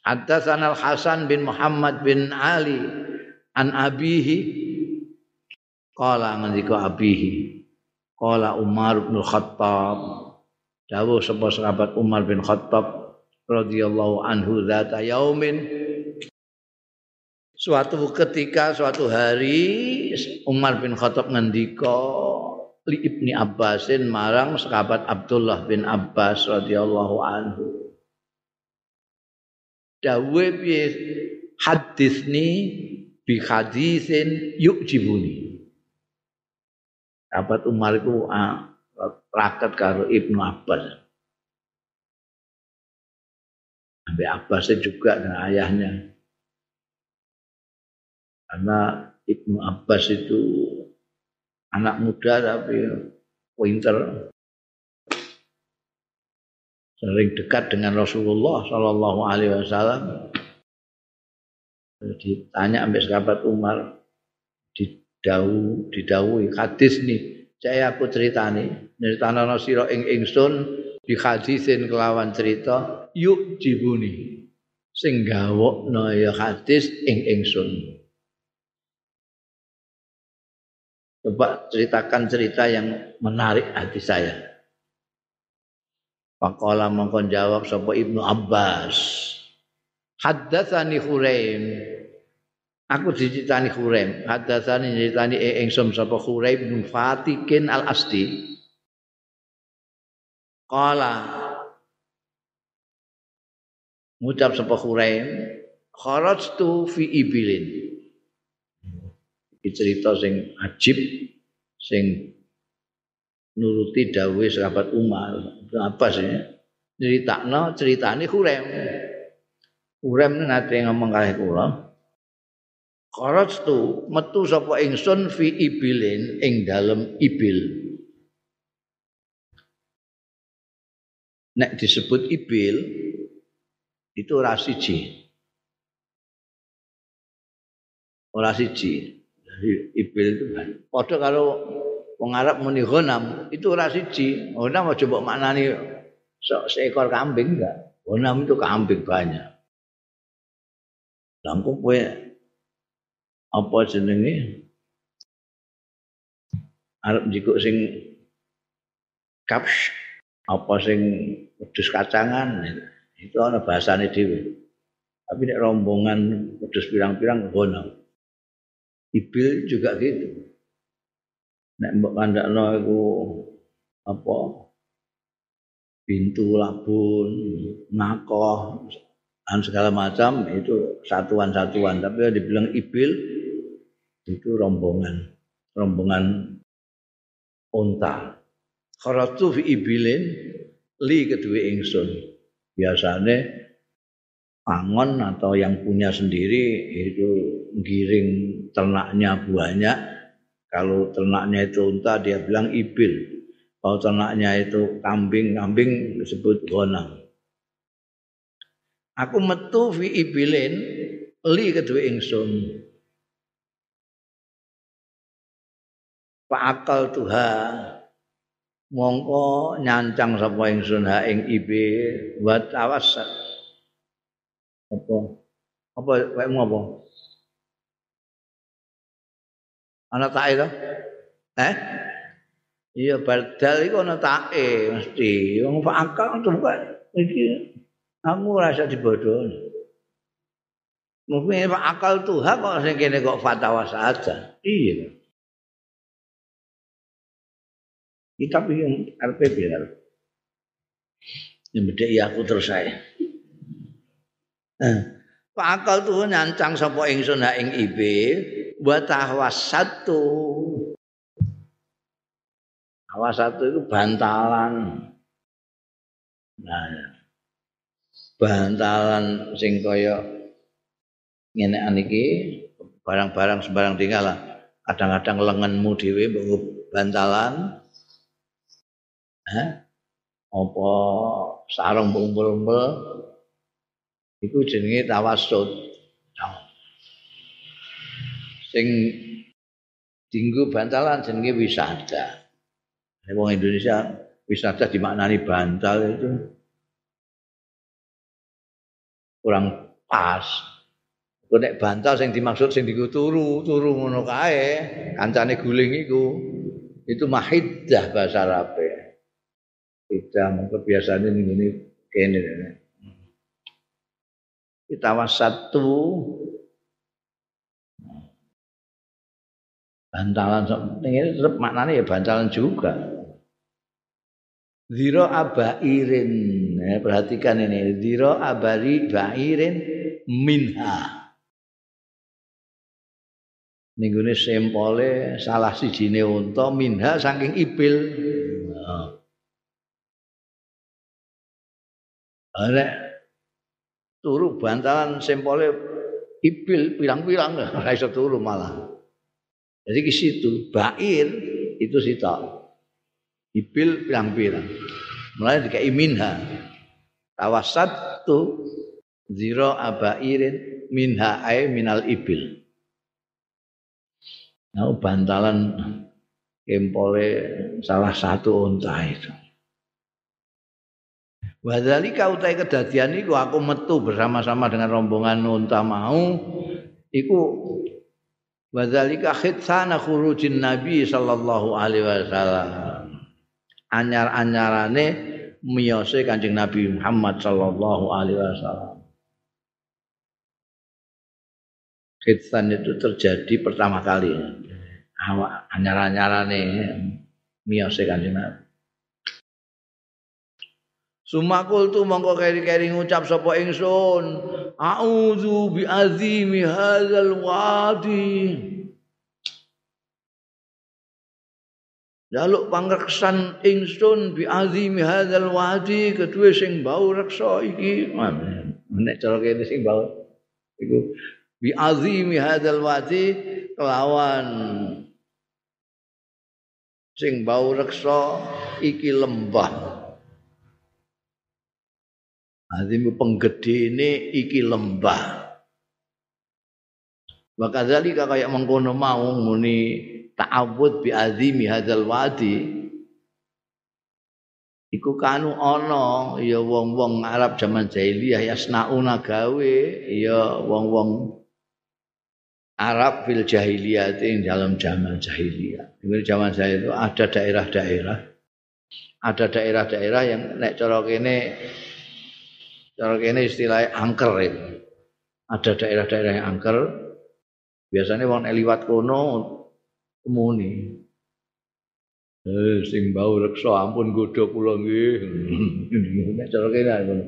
Haddatsana Al-Hasan bin Muhammad bin Ali an abihi. Qala ngendika abihi? Qala Umar bin Khattab. Dawuh sapa sahabat Umar bin Khattab radhiyallahu anhu zata yaumin. Suatu ketika suatu hari Umar bin Khattab ngendika li Ibni Abbasin marang sahabat Abdullah bin Abbas radhiyallahu anhu. Dawe piye hadisni bi hadisin yukjibuni. Sahabat Umar itu ah, rakat karo Ibnu Abbas. Sampai Abbas juga dengan ayahnya. Karena Ibnu Abbas itu anak muda tapi pinter. Sering dekat dengan Rasulullah Shallallahu Alaihi Wasallam. Ditanya sampai sahabat Umar didau didawi hadis nih saya aku cerita nih ceritanya nasiro ing ingsun di hadisin kelawan cerita yuk jibuni. Sing gawokno ya hadis ing ingsun Coba ceritakan cerita yang menarik hati saya. Pakola mongkon jawab sapa Ibnu Abbas. Haddatsani Huraim. Aku diceritani Huraim. Haddatsani nyritani ingsun sapa Huraim bin Fatikin Al-Asti. Qala ngucap sapa Huraim kharajtu fi ibilin cerita sing ajib sing nuruti dawuh sahabat Umar apa sih ceritakno ceritane Hurem Hurem nate ngomong kalih kula tu metu sapa ingsun fi ibilin ing dalem ibil Nek disebut ibil itu ora siji. Ora siji. Ibil itu. Padha kalau wong Arab muni ghanam itu ora siji. Ghanam aja mbok maknani seekor kambing enggak. Ghanam itu kambing banyak. Langkung kowe apa jenenge? Arab jikuk sing kaps apa sing wedhus kacangan itu ana bahasane dhewe. Tapi nek rombongan wedhus pirang-pirang ghanam. Ibil juga gitu. Nek mbok kandakno iku apa? Pintu labun, nakoh, dan segala macam itu satuan-satuan. Tapi dibilang ibil itu rombongan, rombongan unta. Kharatu fi ibilin li kedua ingsun. Biasanya pangon atau yang punya sendiri itu giring ternaknya banyak. Kalau ternaknya itu unta dia bilang ibil. Kalau ternaknya itu kambing kambing disebut gonang. Aku metu fi ibilin li kedua ingsun. Pak akal tuha mongko nyancang sapa ingsun ha ing ibil wa awas. Apa wae apa? Ana tae to? Eh? Iya badal iku ana tae mesti. Wong fakal tuh iki aku rasa dibodoh Mungkin akal Tuhan kok sing kene kok fatwa saja. Iya. kitab yang RPB yang beda ya aku terus saya Pak akal tuh nyancang sapa ingsun ha ing awas satu. Awas satu itu bantalan. Nah bantalan sing kaya ngene aniki barang-barang sembarang tinggal lah. Kadang-kadang lenganmu dhewe bantalan. Eh, apa sarung umpul-umpul iku jenenge tawassut. Sing dinggo bantalan jenenge wisada. Nek wong Indonesia wisada dimaknani bantal itu kurang pas. Kok nek bantal sing dimaksud sing diku turu, turu ngono kae, kancane guling iku. Itu mahiddah bahasa Arabe. Tidak, mungkin biasanya ini kene. Satu bantalan ini tetap maknanya ya bantalan juga. Ziro abairin, ya, perhatikan ini. Ziro abari bairin minha. Ini sempole salah si jine unta minha saking ibil. Nah. Turu bantalan sempole ibil pilang-pilang ora iso turu malah. Jadi ke situ bair itu sita. Ibil pilang-pilang. Mulai dikai minha. Tawasat tu zero abairin minha ay minal ibil. Nah, bantalan kempole salah satu unta itu. Wadzalika utai kedadian iku aku metu bersama-sama dengan rombongan unta mau iku wadzalika khitsana khurujin nabi sallallahu alaihi wasallam. Anyar-anyarane miyose Kanjeng Nabi Muhammad sallallahu alaihi wasallam. Khitsan itu terjadi pertama kali. Anyar-anyarane miyose Kanjeng Nabi Sumakul tu mongko keri-keri ngucap sapa ingsun, auzu bi azimi hadzal wadi. Jaluk pangreksan ingsun bi azimi hadzal wadi kedue sing bau reksa iki. Nek cara kene sing bau iku bi azimi hadzal wadi kelawan sing bau reksa iki lembah. Azim penggedene iki lembah. Wa kadzalika kaya mengkono mau muni ta'awud bi azimi hadzal wadi. Iku kanu ana ya wong-wong Arab zaman jahiliyah yasnauna gawe ya wong-wong Arab fil jahiliyah ing dalam zaman jahiliyah. Di zaman saya itu ada daerah-daerah ada daerah-daerah yang nek cara kene Cara kene istilahnya angker itu. Ada daerah-daerah yang angker. Biasanya wong liwat kono kemuni. Eh sing bau reksa ampun godho kula nggih. Cara kene ngono.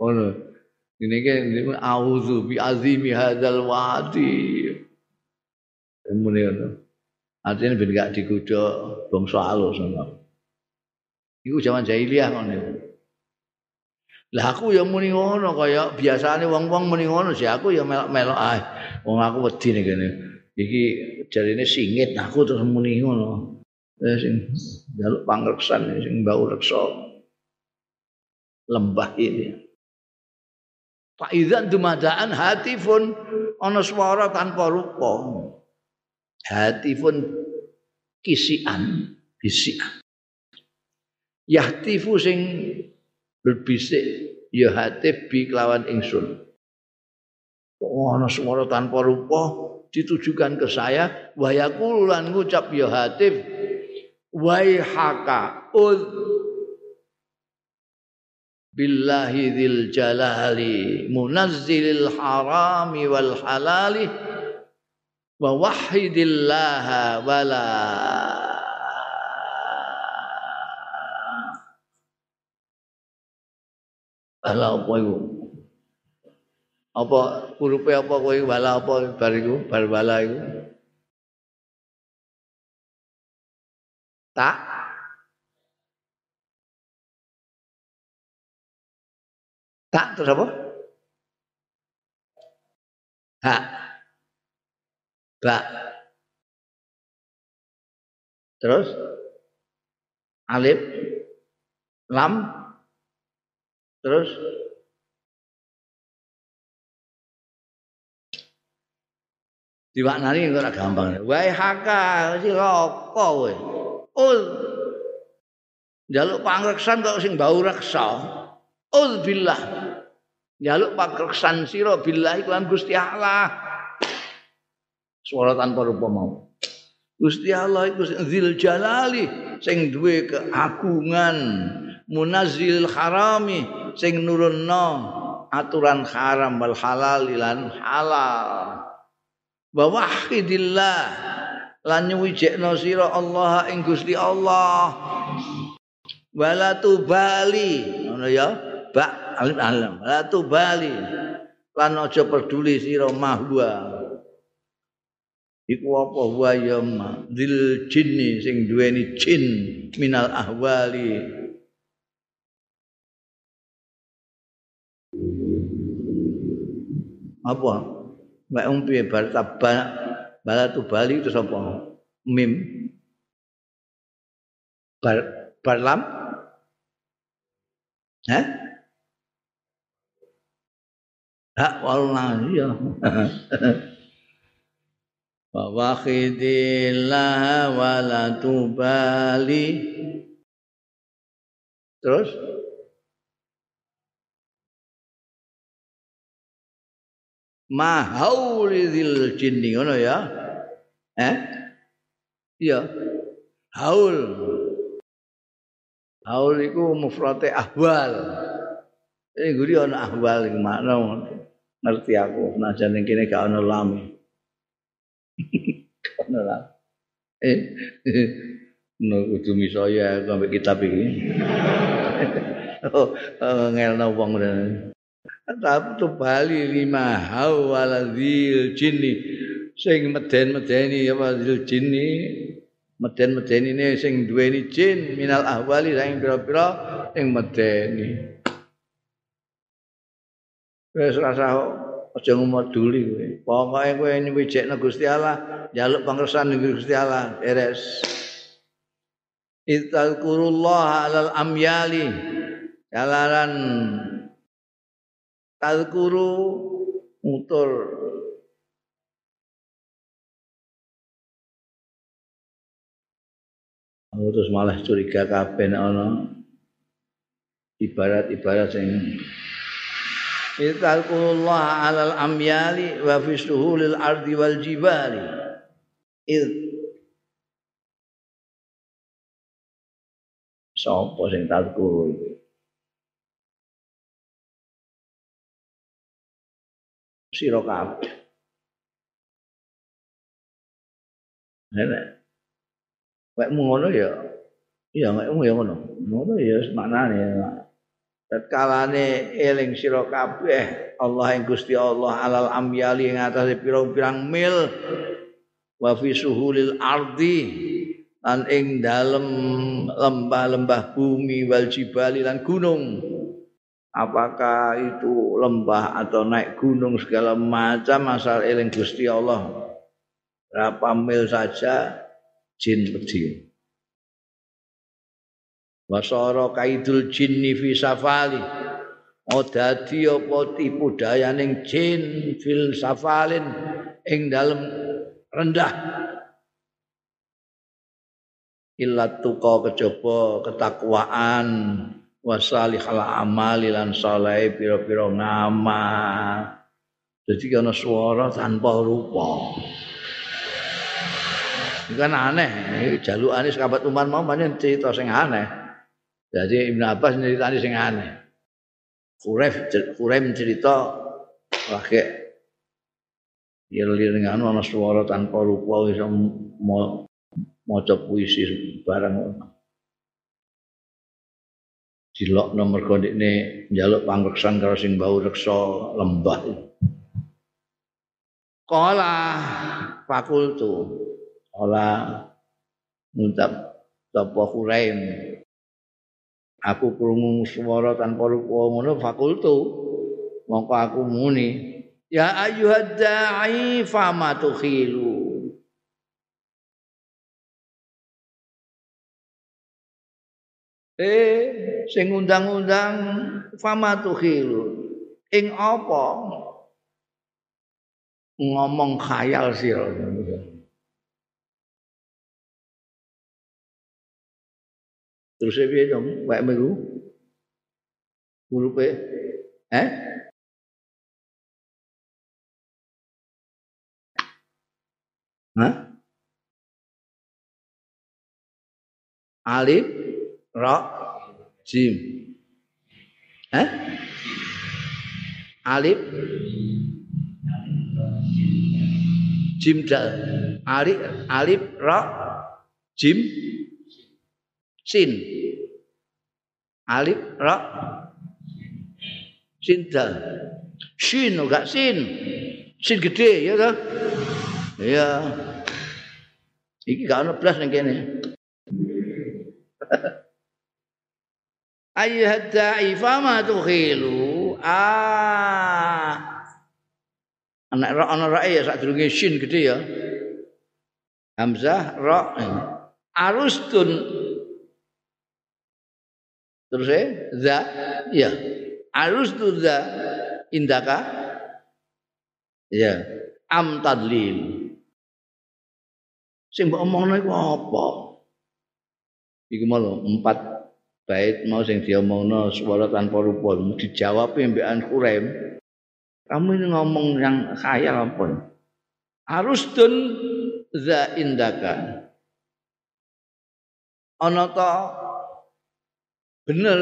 Ngono. Ini kan auzu bi azimi hadzal wadi. Kemuni ngono. Artinya ben gak digodho bangsa alus ngono. Iku zaman jahiliyah ngono. Lah aku ya muni ngono kaya biasane wong-wong muni ngono sih aku ya melok-melok ae. Wong aku wedi nih kene. Iki jarine singit aku terus muni ngono. Eh sing jaluk pangreksan sing bau reksa lembah ini. Pak Idzan dumadaan hatifun ana swara tanpa rupa. Hatifun kisian bisian yahtifu sing berbisik ya hatif bi kelawan ingsun. Oh, ana swara tanpa rupa ditujukan ke saya wa ngucap ya hatif waihaka ud billahi dzil jalali munazzilil harami wal halali wa wahidillah wala Ala apa iku? Apa hurufe apa kowe wala apa bar iku? Bar wala iku. Tak Tak terus apa? Hak. Ba. Terus alif lam terus dimaknani ora gampang. Wae haka sira apa kowe? Ul Jaluk pangreksan kok sing bau reksa. Ul billah. Jaluk pangreksan sira billah iku Gusti Allah. suara tanpa rupa mau. Gusti Allah iku zil jalali sing duwe keagungan munazzil harami sing nurunno aturan haram wal halal lan halal. Wa wahidillah lan nyuwijekno sira Allah ing Gusti Allah. Wala tubali ngono ya. Ba alif alam. Wala tubali lan aja peduli sira mahwa iku apa wa ya dil jinni sing duweni jin minal ahwali apa? Mek umpi bar tabba balatu bali itu sapa? Mim. Bar barlam? Hah? Hak walna iya. wa wakhidillah wa terus ma haulil jinni ngono ya? Eh? Iya. Haul. Haul iku mufrate ahwal. Ini guri ana ahwal iku makna ngerti aku najan kene gak ana lam. Ngono lah. Eh. No kudu misaya aku ambek kitab iki. oh, ngelno wong Tapi tu bali lima hawal dzil jinni sing meden-medeni apa dzil jinni meden-medeni ne sing duweni jin minal ahwali sing pira-pira sing medeni. Wis rasa aja ngomoduli kowe. Pokoke kowe nyuwijekno Gusti Allah, njaluk pangersan ning Gusti Allah, beres. Idzalkurullah alal amyali. Jalaran tazkuru mutur terus malah curiga kabeh ana ibarat-ibarat sing Idzalkulullah alal amyali wa fi suhulil ardi wal jibali. Id Sopo sing tazkuru iki? Sira kabeh. Nek wekmu ngono ya iya wekmu ya ngono. Ngono ya maknane ya. Tatkalane eling sira kabeh Allah ing Gusti Allah alal amyali ing atase pirang-pirang mil wa fi suhulil ardi lan ing dalem lembah-lembah bumi wal jibali lan gunung apakah itu lembah atau naik gunung segala macam asal eling Gusti Allah? Berapa mil saja jin pedih wasara kaidul jinni fi safali. Oh dadi apa tipu dayaning jin fil safalin ing dalem rendah. Illa tuqa kejaba ketakwaan wasalihal amali lan saleh pira-pira ngamal jadi kana suara tanpa rupa Ini kan aneh, jalukane sahabat Umar mau banyak cerita sing aneh. Jadi Ibnu Abbas ceritanya sing aneh. Kuref Kurem cerita pakai lir-lir ngono ana swara tanpa rupa iso maca puisi barang Dilok nomor kondikne njaluk pangreksan karo sing bau reksa lembah. Kala fakultu. Kala ngucap sapa Huraim. Aku krungu swara tanpa rupa ngono fakultu. Mongko aku muni, ya ayyuhad da'i fama Eh, sing undang-undang fama tukhilu. Ing apa? Ngomong khayal sira. Terus piye dong, wae melu? Hurufe eh? Hah? Alif, ra, jim. Eh? Alif, jim dal. Alif, alif, ra, jim, sin. Alif, ra, sin dal. Sin enggak sin. Sin gede ya toh? Iya. Iki gak ono blas ning kene. Ayyuhad da'i fama tukhilu. Ah. Anak ra ana rae ya sadurunge shin gede ya. Hamzah ra. Arustun. Terus ya, za ya. Arustu za indaka. Ya. Am tadlil. sing mbok omongno iku apa? Iku malah empat bait mau sing diomongno swara tanpa rupa dijawab mbekan Quraim. Kamu ini ngomong yang khayal apa? Arustun za indaka. Ana ta bener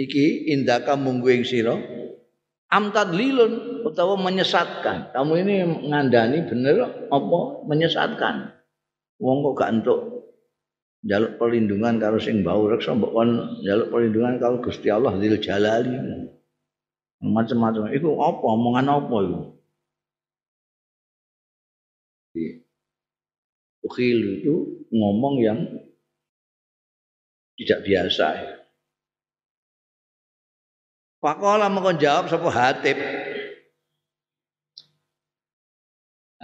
iki indaka munggu ing sira am tadlilun utawa menyesatkan. Kamu ini ngandani bener apa menyesatkan? Wong kok gak entuk jaluk perlindungan karo sing bau reksa mbok kon jaluk perlindungan karo Gusti Allah Dzul Jalali. Macam-macam. Iku apa omongan apa iku? Ukhil itu ngomong yang tidak biasa. Pakola mau jawab sapa Hatib.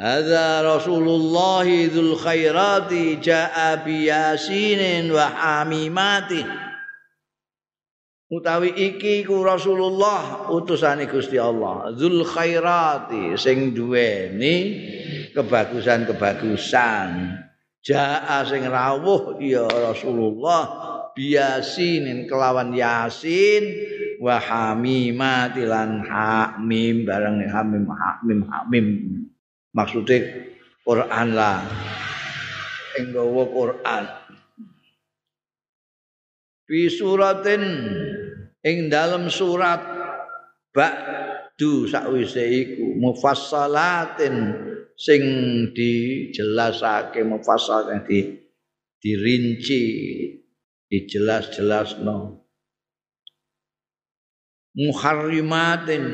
Hadza Rasulullah dzul khairati jaa bi yasinin wa hamimati. Utawi iki ku Rasulullah utusane Gusti Allah, dzul khairati sing duweni kebagusan-kebagusan. Jaa sing rawuh ya Rasulullah biasinin kelawan yasin wa hamimati lan hamim bareng hamim hamim hamim maksudnya Quran lah. Ing gawa Quran. Fi suratin ing dalam surat ba'du sakwise iku mufassalatin sing dijelasake mufassal di dirinci dijelas-jelasno. Muharrimatin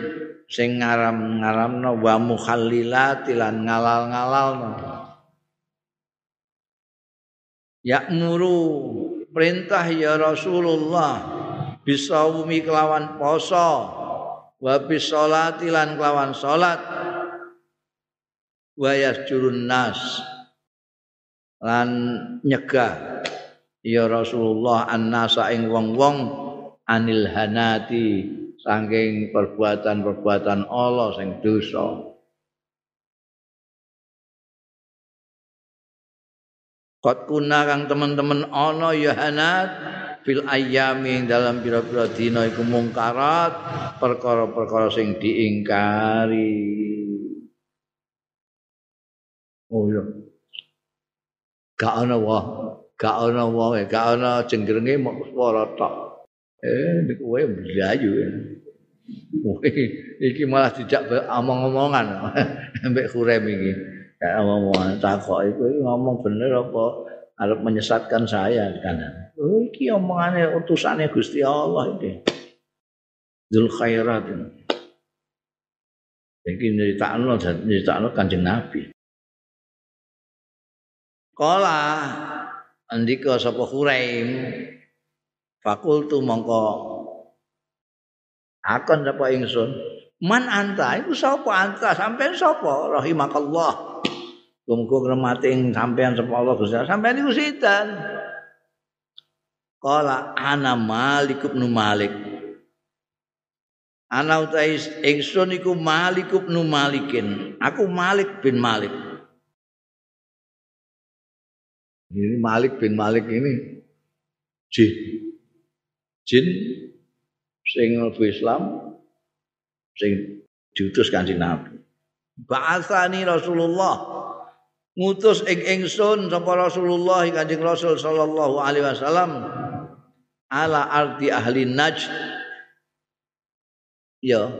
sing ngaram-ngaramno wa mukhallilati lan ngalal-ngalalno. Ya'muru perintah ya Rasulullah bisawumi kelawan poso wa bisolati lan kelawan salat wa yasjurun nas lan nyegah ya Rasulullah annasa ing wong-wong anil hanati saking perbuatan-perbuatan Allah sing dosa. Kot kuna kang teman-teman ana ya hanat fil ayami dalam pira-pira dina iku mungkarat perkara-perkara sing diingkari. Oh iya. Gak ana wah, gak ana wah, gak ana cengrenge mok swara tok. Eh niku wae blayu. Iki malah dijak omong-omongan mbek kurem iki. Kayak ngomong takok iku ngomong bener apa arep menyesatkan saya kan. Oh iki omongane utusane Gusti Allah iki. Dzul khairat. Iki nyeritakno nyeritakno Kanjeng Nabi. Kala andika sapa Huraim fakultu mongko akon sapa ingsun man anta iku sapa anta sampean sapa rahimakallah Muga kremating sampean sapa Allah Gusti. Sampean niku sinten? Qala ana Malik bin Malik. Ana utai ingsun iku Malik bin Malikin. Aku Malik bin Malik. Ini Malik bin Malik ini jin. Jin sing Islam sing diutus kanjeng Nabi. Ba'atsani Rasulullah. Ngutus ing ingsun sapa Rasulullah Kanjeng Rasul sallallahu alaihi wasallam ala arti ahli Najd. Ya.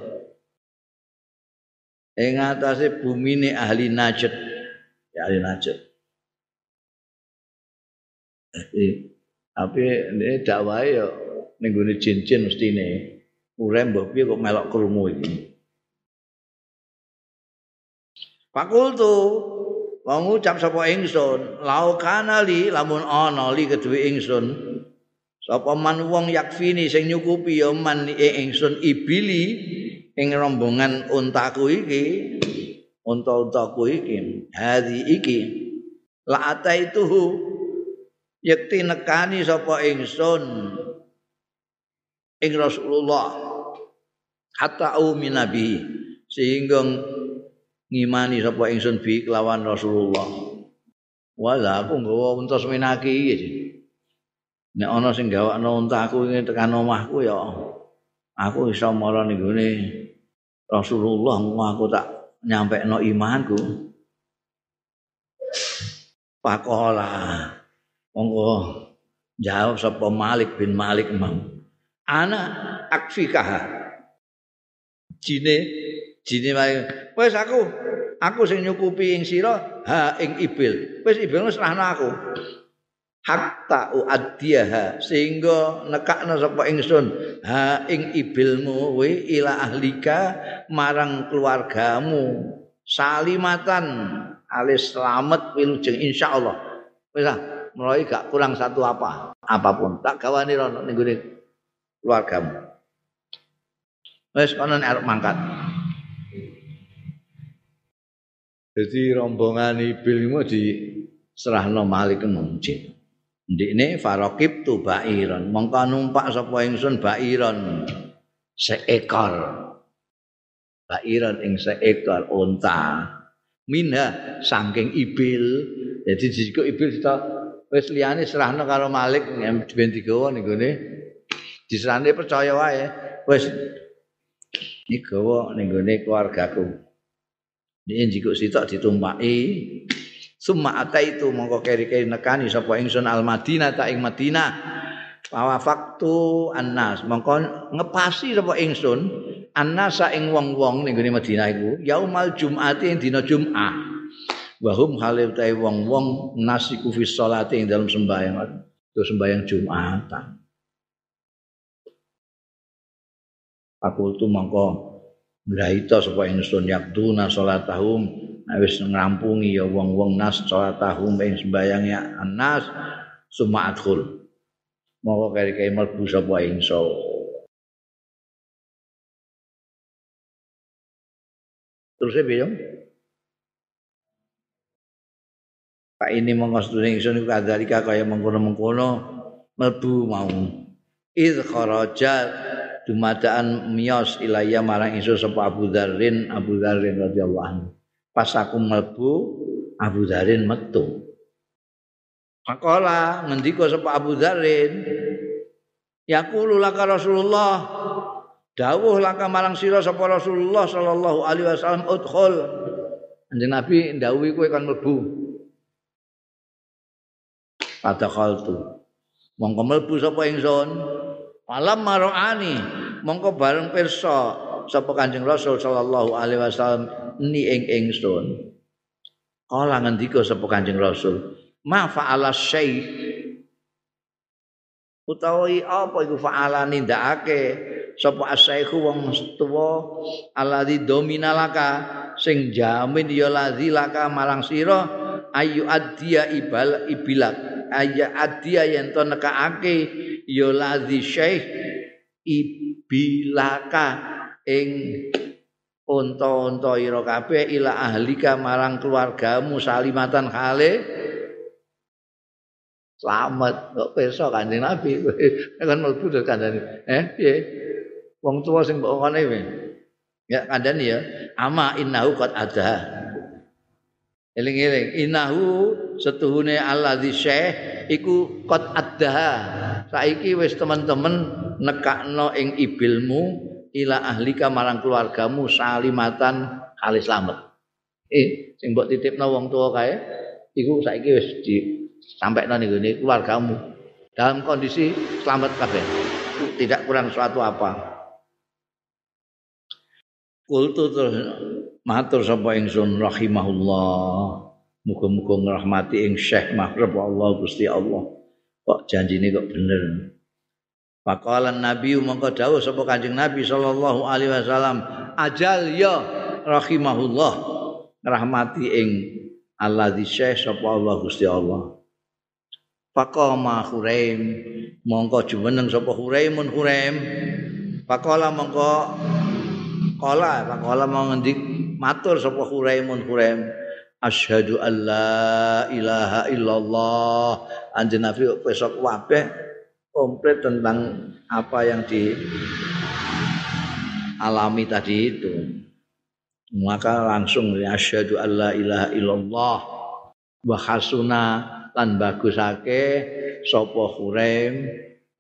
Ing atase bumi ahli Najd. Ya ahli Najd. Tapi ini dakwah ya ning gone jin-jin mestine urem mbok piye kok melok krungu iki Fakultu Wong ngucap sapa ingsun, lau kana li lamun ana li kedue ingsun. Sapa man wong yakfini sing nyukupi ya man ingsun ibili ing rombongan untaku iki. Unta-untaku iki, hari iki. La ataituhu yakti nekani sapa ingsun ing Rasulullah hatta au minabi sehingga ngimani sapa ingsun bi kelawan Rasulullah. Wala aku nggawa unta seminaki iki. Nek ana sing gawakno unta aku ing tekan omahku ya aku iso mara ning gone Rasulullah aku tak nyampekno imanku. Pakola. Monggo jawab sapa Malik bin Malik mam. Ana akfikah. Jine jine wae. Wis aku aku sing nyukupi ing sira ha ing ibil. Wis ibil serahno aku. Hatta uaddiyaha sehingga nekakno sapa ingsun ha ing ibilmu we ila ahlika marang keluargamu. Salimatan alis selamat wilujeng insyaallah. Wis mulai gak kurang satu apa apa pun. Tak gawani rono ning keluargamu wis kono arep mangkat Jadi rombongan ibil itu di serahno Malik Munjid. Ndikne faraqib tu bairon. Mongko numpak sapa ingsun bairon seekor. Bairon ing seekor unta. Minha saking ibil. Jadi jika ibil kita wis liyane serahno karo Malik ben digawa ning gone diserane percaya wae. Wis iki gawa ning gone keluargaku. Ini jika sitok ditumpaki Summa ata itu mongko keri-keri nekani sapa ingsun al Madinah ta ing Madinah. Wa faktu annas mongko ngepasi sapa ingsun annasa ing wong-wong ning gone Madinah iku yaumal jum'ati ing dina Jum'ah. Wa hum halil ta wong-wong nasiku fi sholati ing dalam sembahyang. Itu sembahyang Jum'atan. Aku tu mongko Graita sapa ingsun yakduna salatahum wis ngrampungi ya wong-wong nas salatahum ing sembayange anas summa adkhul. Moko kari-kari mlebu sapa ingsun. Terus ya biyo. Pak ini mengkosturi ingsun iku kadalika kaya mengkono-mengkono mlebu mau. Idh kharajat dumadaan miyos ilaya marang isu sapa Abu Dzarrin Abu Dzarrin radhiyallahu anhu. Pas aku mlebu Abu Dzarrin metu. Pakola ngendika sapa Abu Dzarrin? Yaqulu laka Rasulullah. Dawuh laka marang sira sapa Rasulullah sallallahu alaihi wasallam udkhul. Kanjeng Nabi ndawuhi kowe kan mlebu. Pada khaltu. Mongko mlebu sapa ingsun Malam maroani mongko bareng pirsa sapa Kanjeng Rasul sallallahu alaihi wasallam ni ing ingsun. Kala ngendika sapa Kanjeng Rasul ma fa'ala syai. Utawi apa iku fa'ala nindakake? Sapa asaihu wong tuwa alladzi dominalaka sing jamin ya laka marang sira ayu adia ibal ibilak aya adia yen to nekake ya ladzi ibilaka ing unta-unta ira kabeh ila ahlika marang keluargamu salimatan khale Selamat kok pirsa Kanjeng Nabi. kan mlebu dari kandhani. Eh, piye? Wong tuwa sing mbok ngene. Ya kandhani ya. Ama innahu qad ada. Eling-eling, innahu setuhune alladzi syekh iku qad ada. Saiki wis teman-teman nekakno ing ibilmu ila ahlika marang keluargamu salimatan kali selamat. Eh, sing mbok titipno wong tuwa kae iku saiki wis di sampai nanti ini keluargamu dalam kondisi selamat kabeh tidak kurang suatu apa kultu terus matur sapa ingsun rahimahullah. Muga-muga ngrahmati ing Syekh Mahrab Allah Gusti Allah. Kok janjine kok bener? Pakalan Nabi mongko dawuh sapa Kanjeng Nabi sallallahu alaihi wasallam. Ajal ya rahimahullah. Ngrahmati ing Allah di Syekh sapa Allah Gusti Allah. Faqama Huraim mongko jumeneng sapa Huraimun Huraim Faqala mongko qala faqala mau ngendik matur sapa Huraimun Huraim asyhadu alla ilaha illallah. Anjen nabi besok kabeh komplit tentang apa yang di alami tadi itu. Maka langsung asyhadu alla ilaha illallah. Wa hasuna lan bagusake sapa Huraim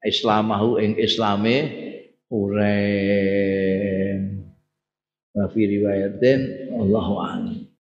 islamahu ing islame Huraim wa fi riwayatin Allahu a'lam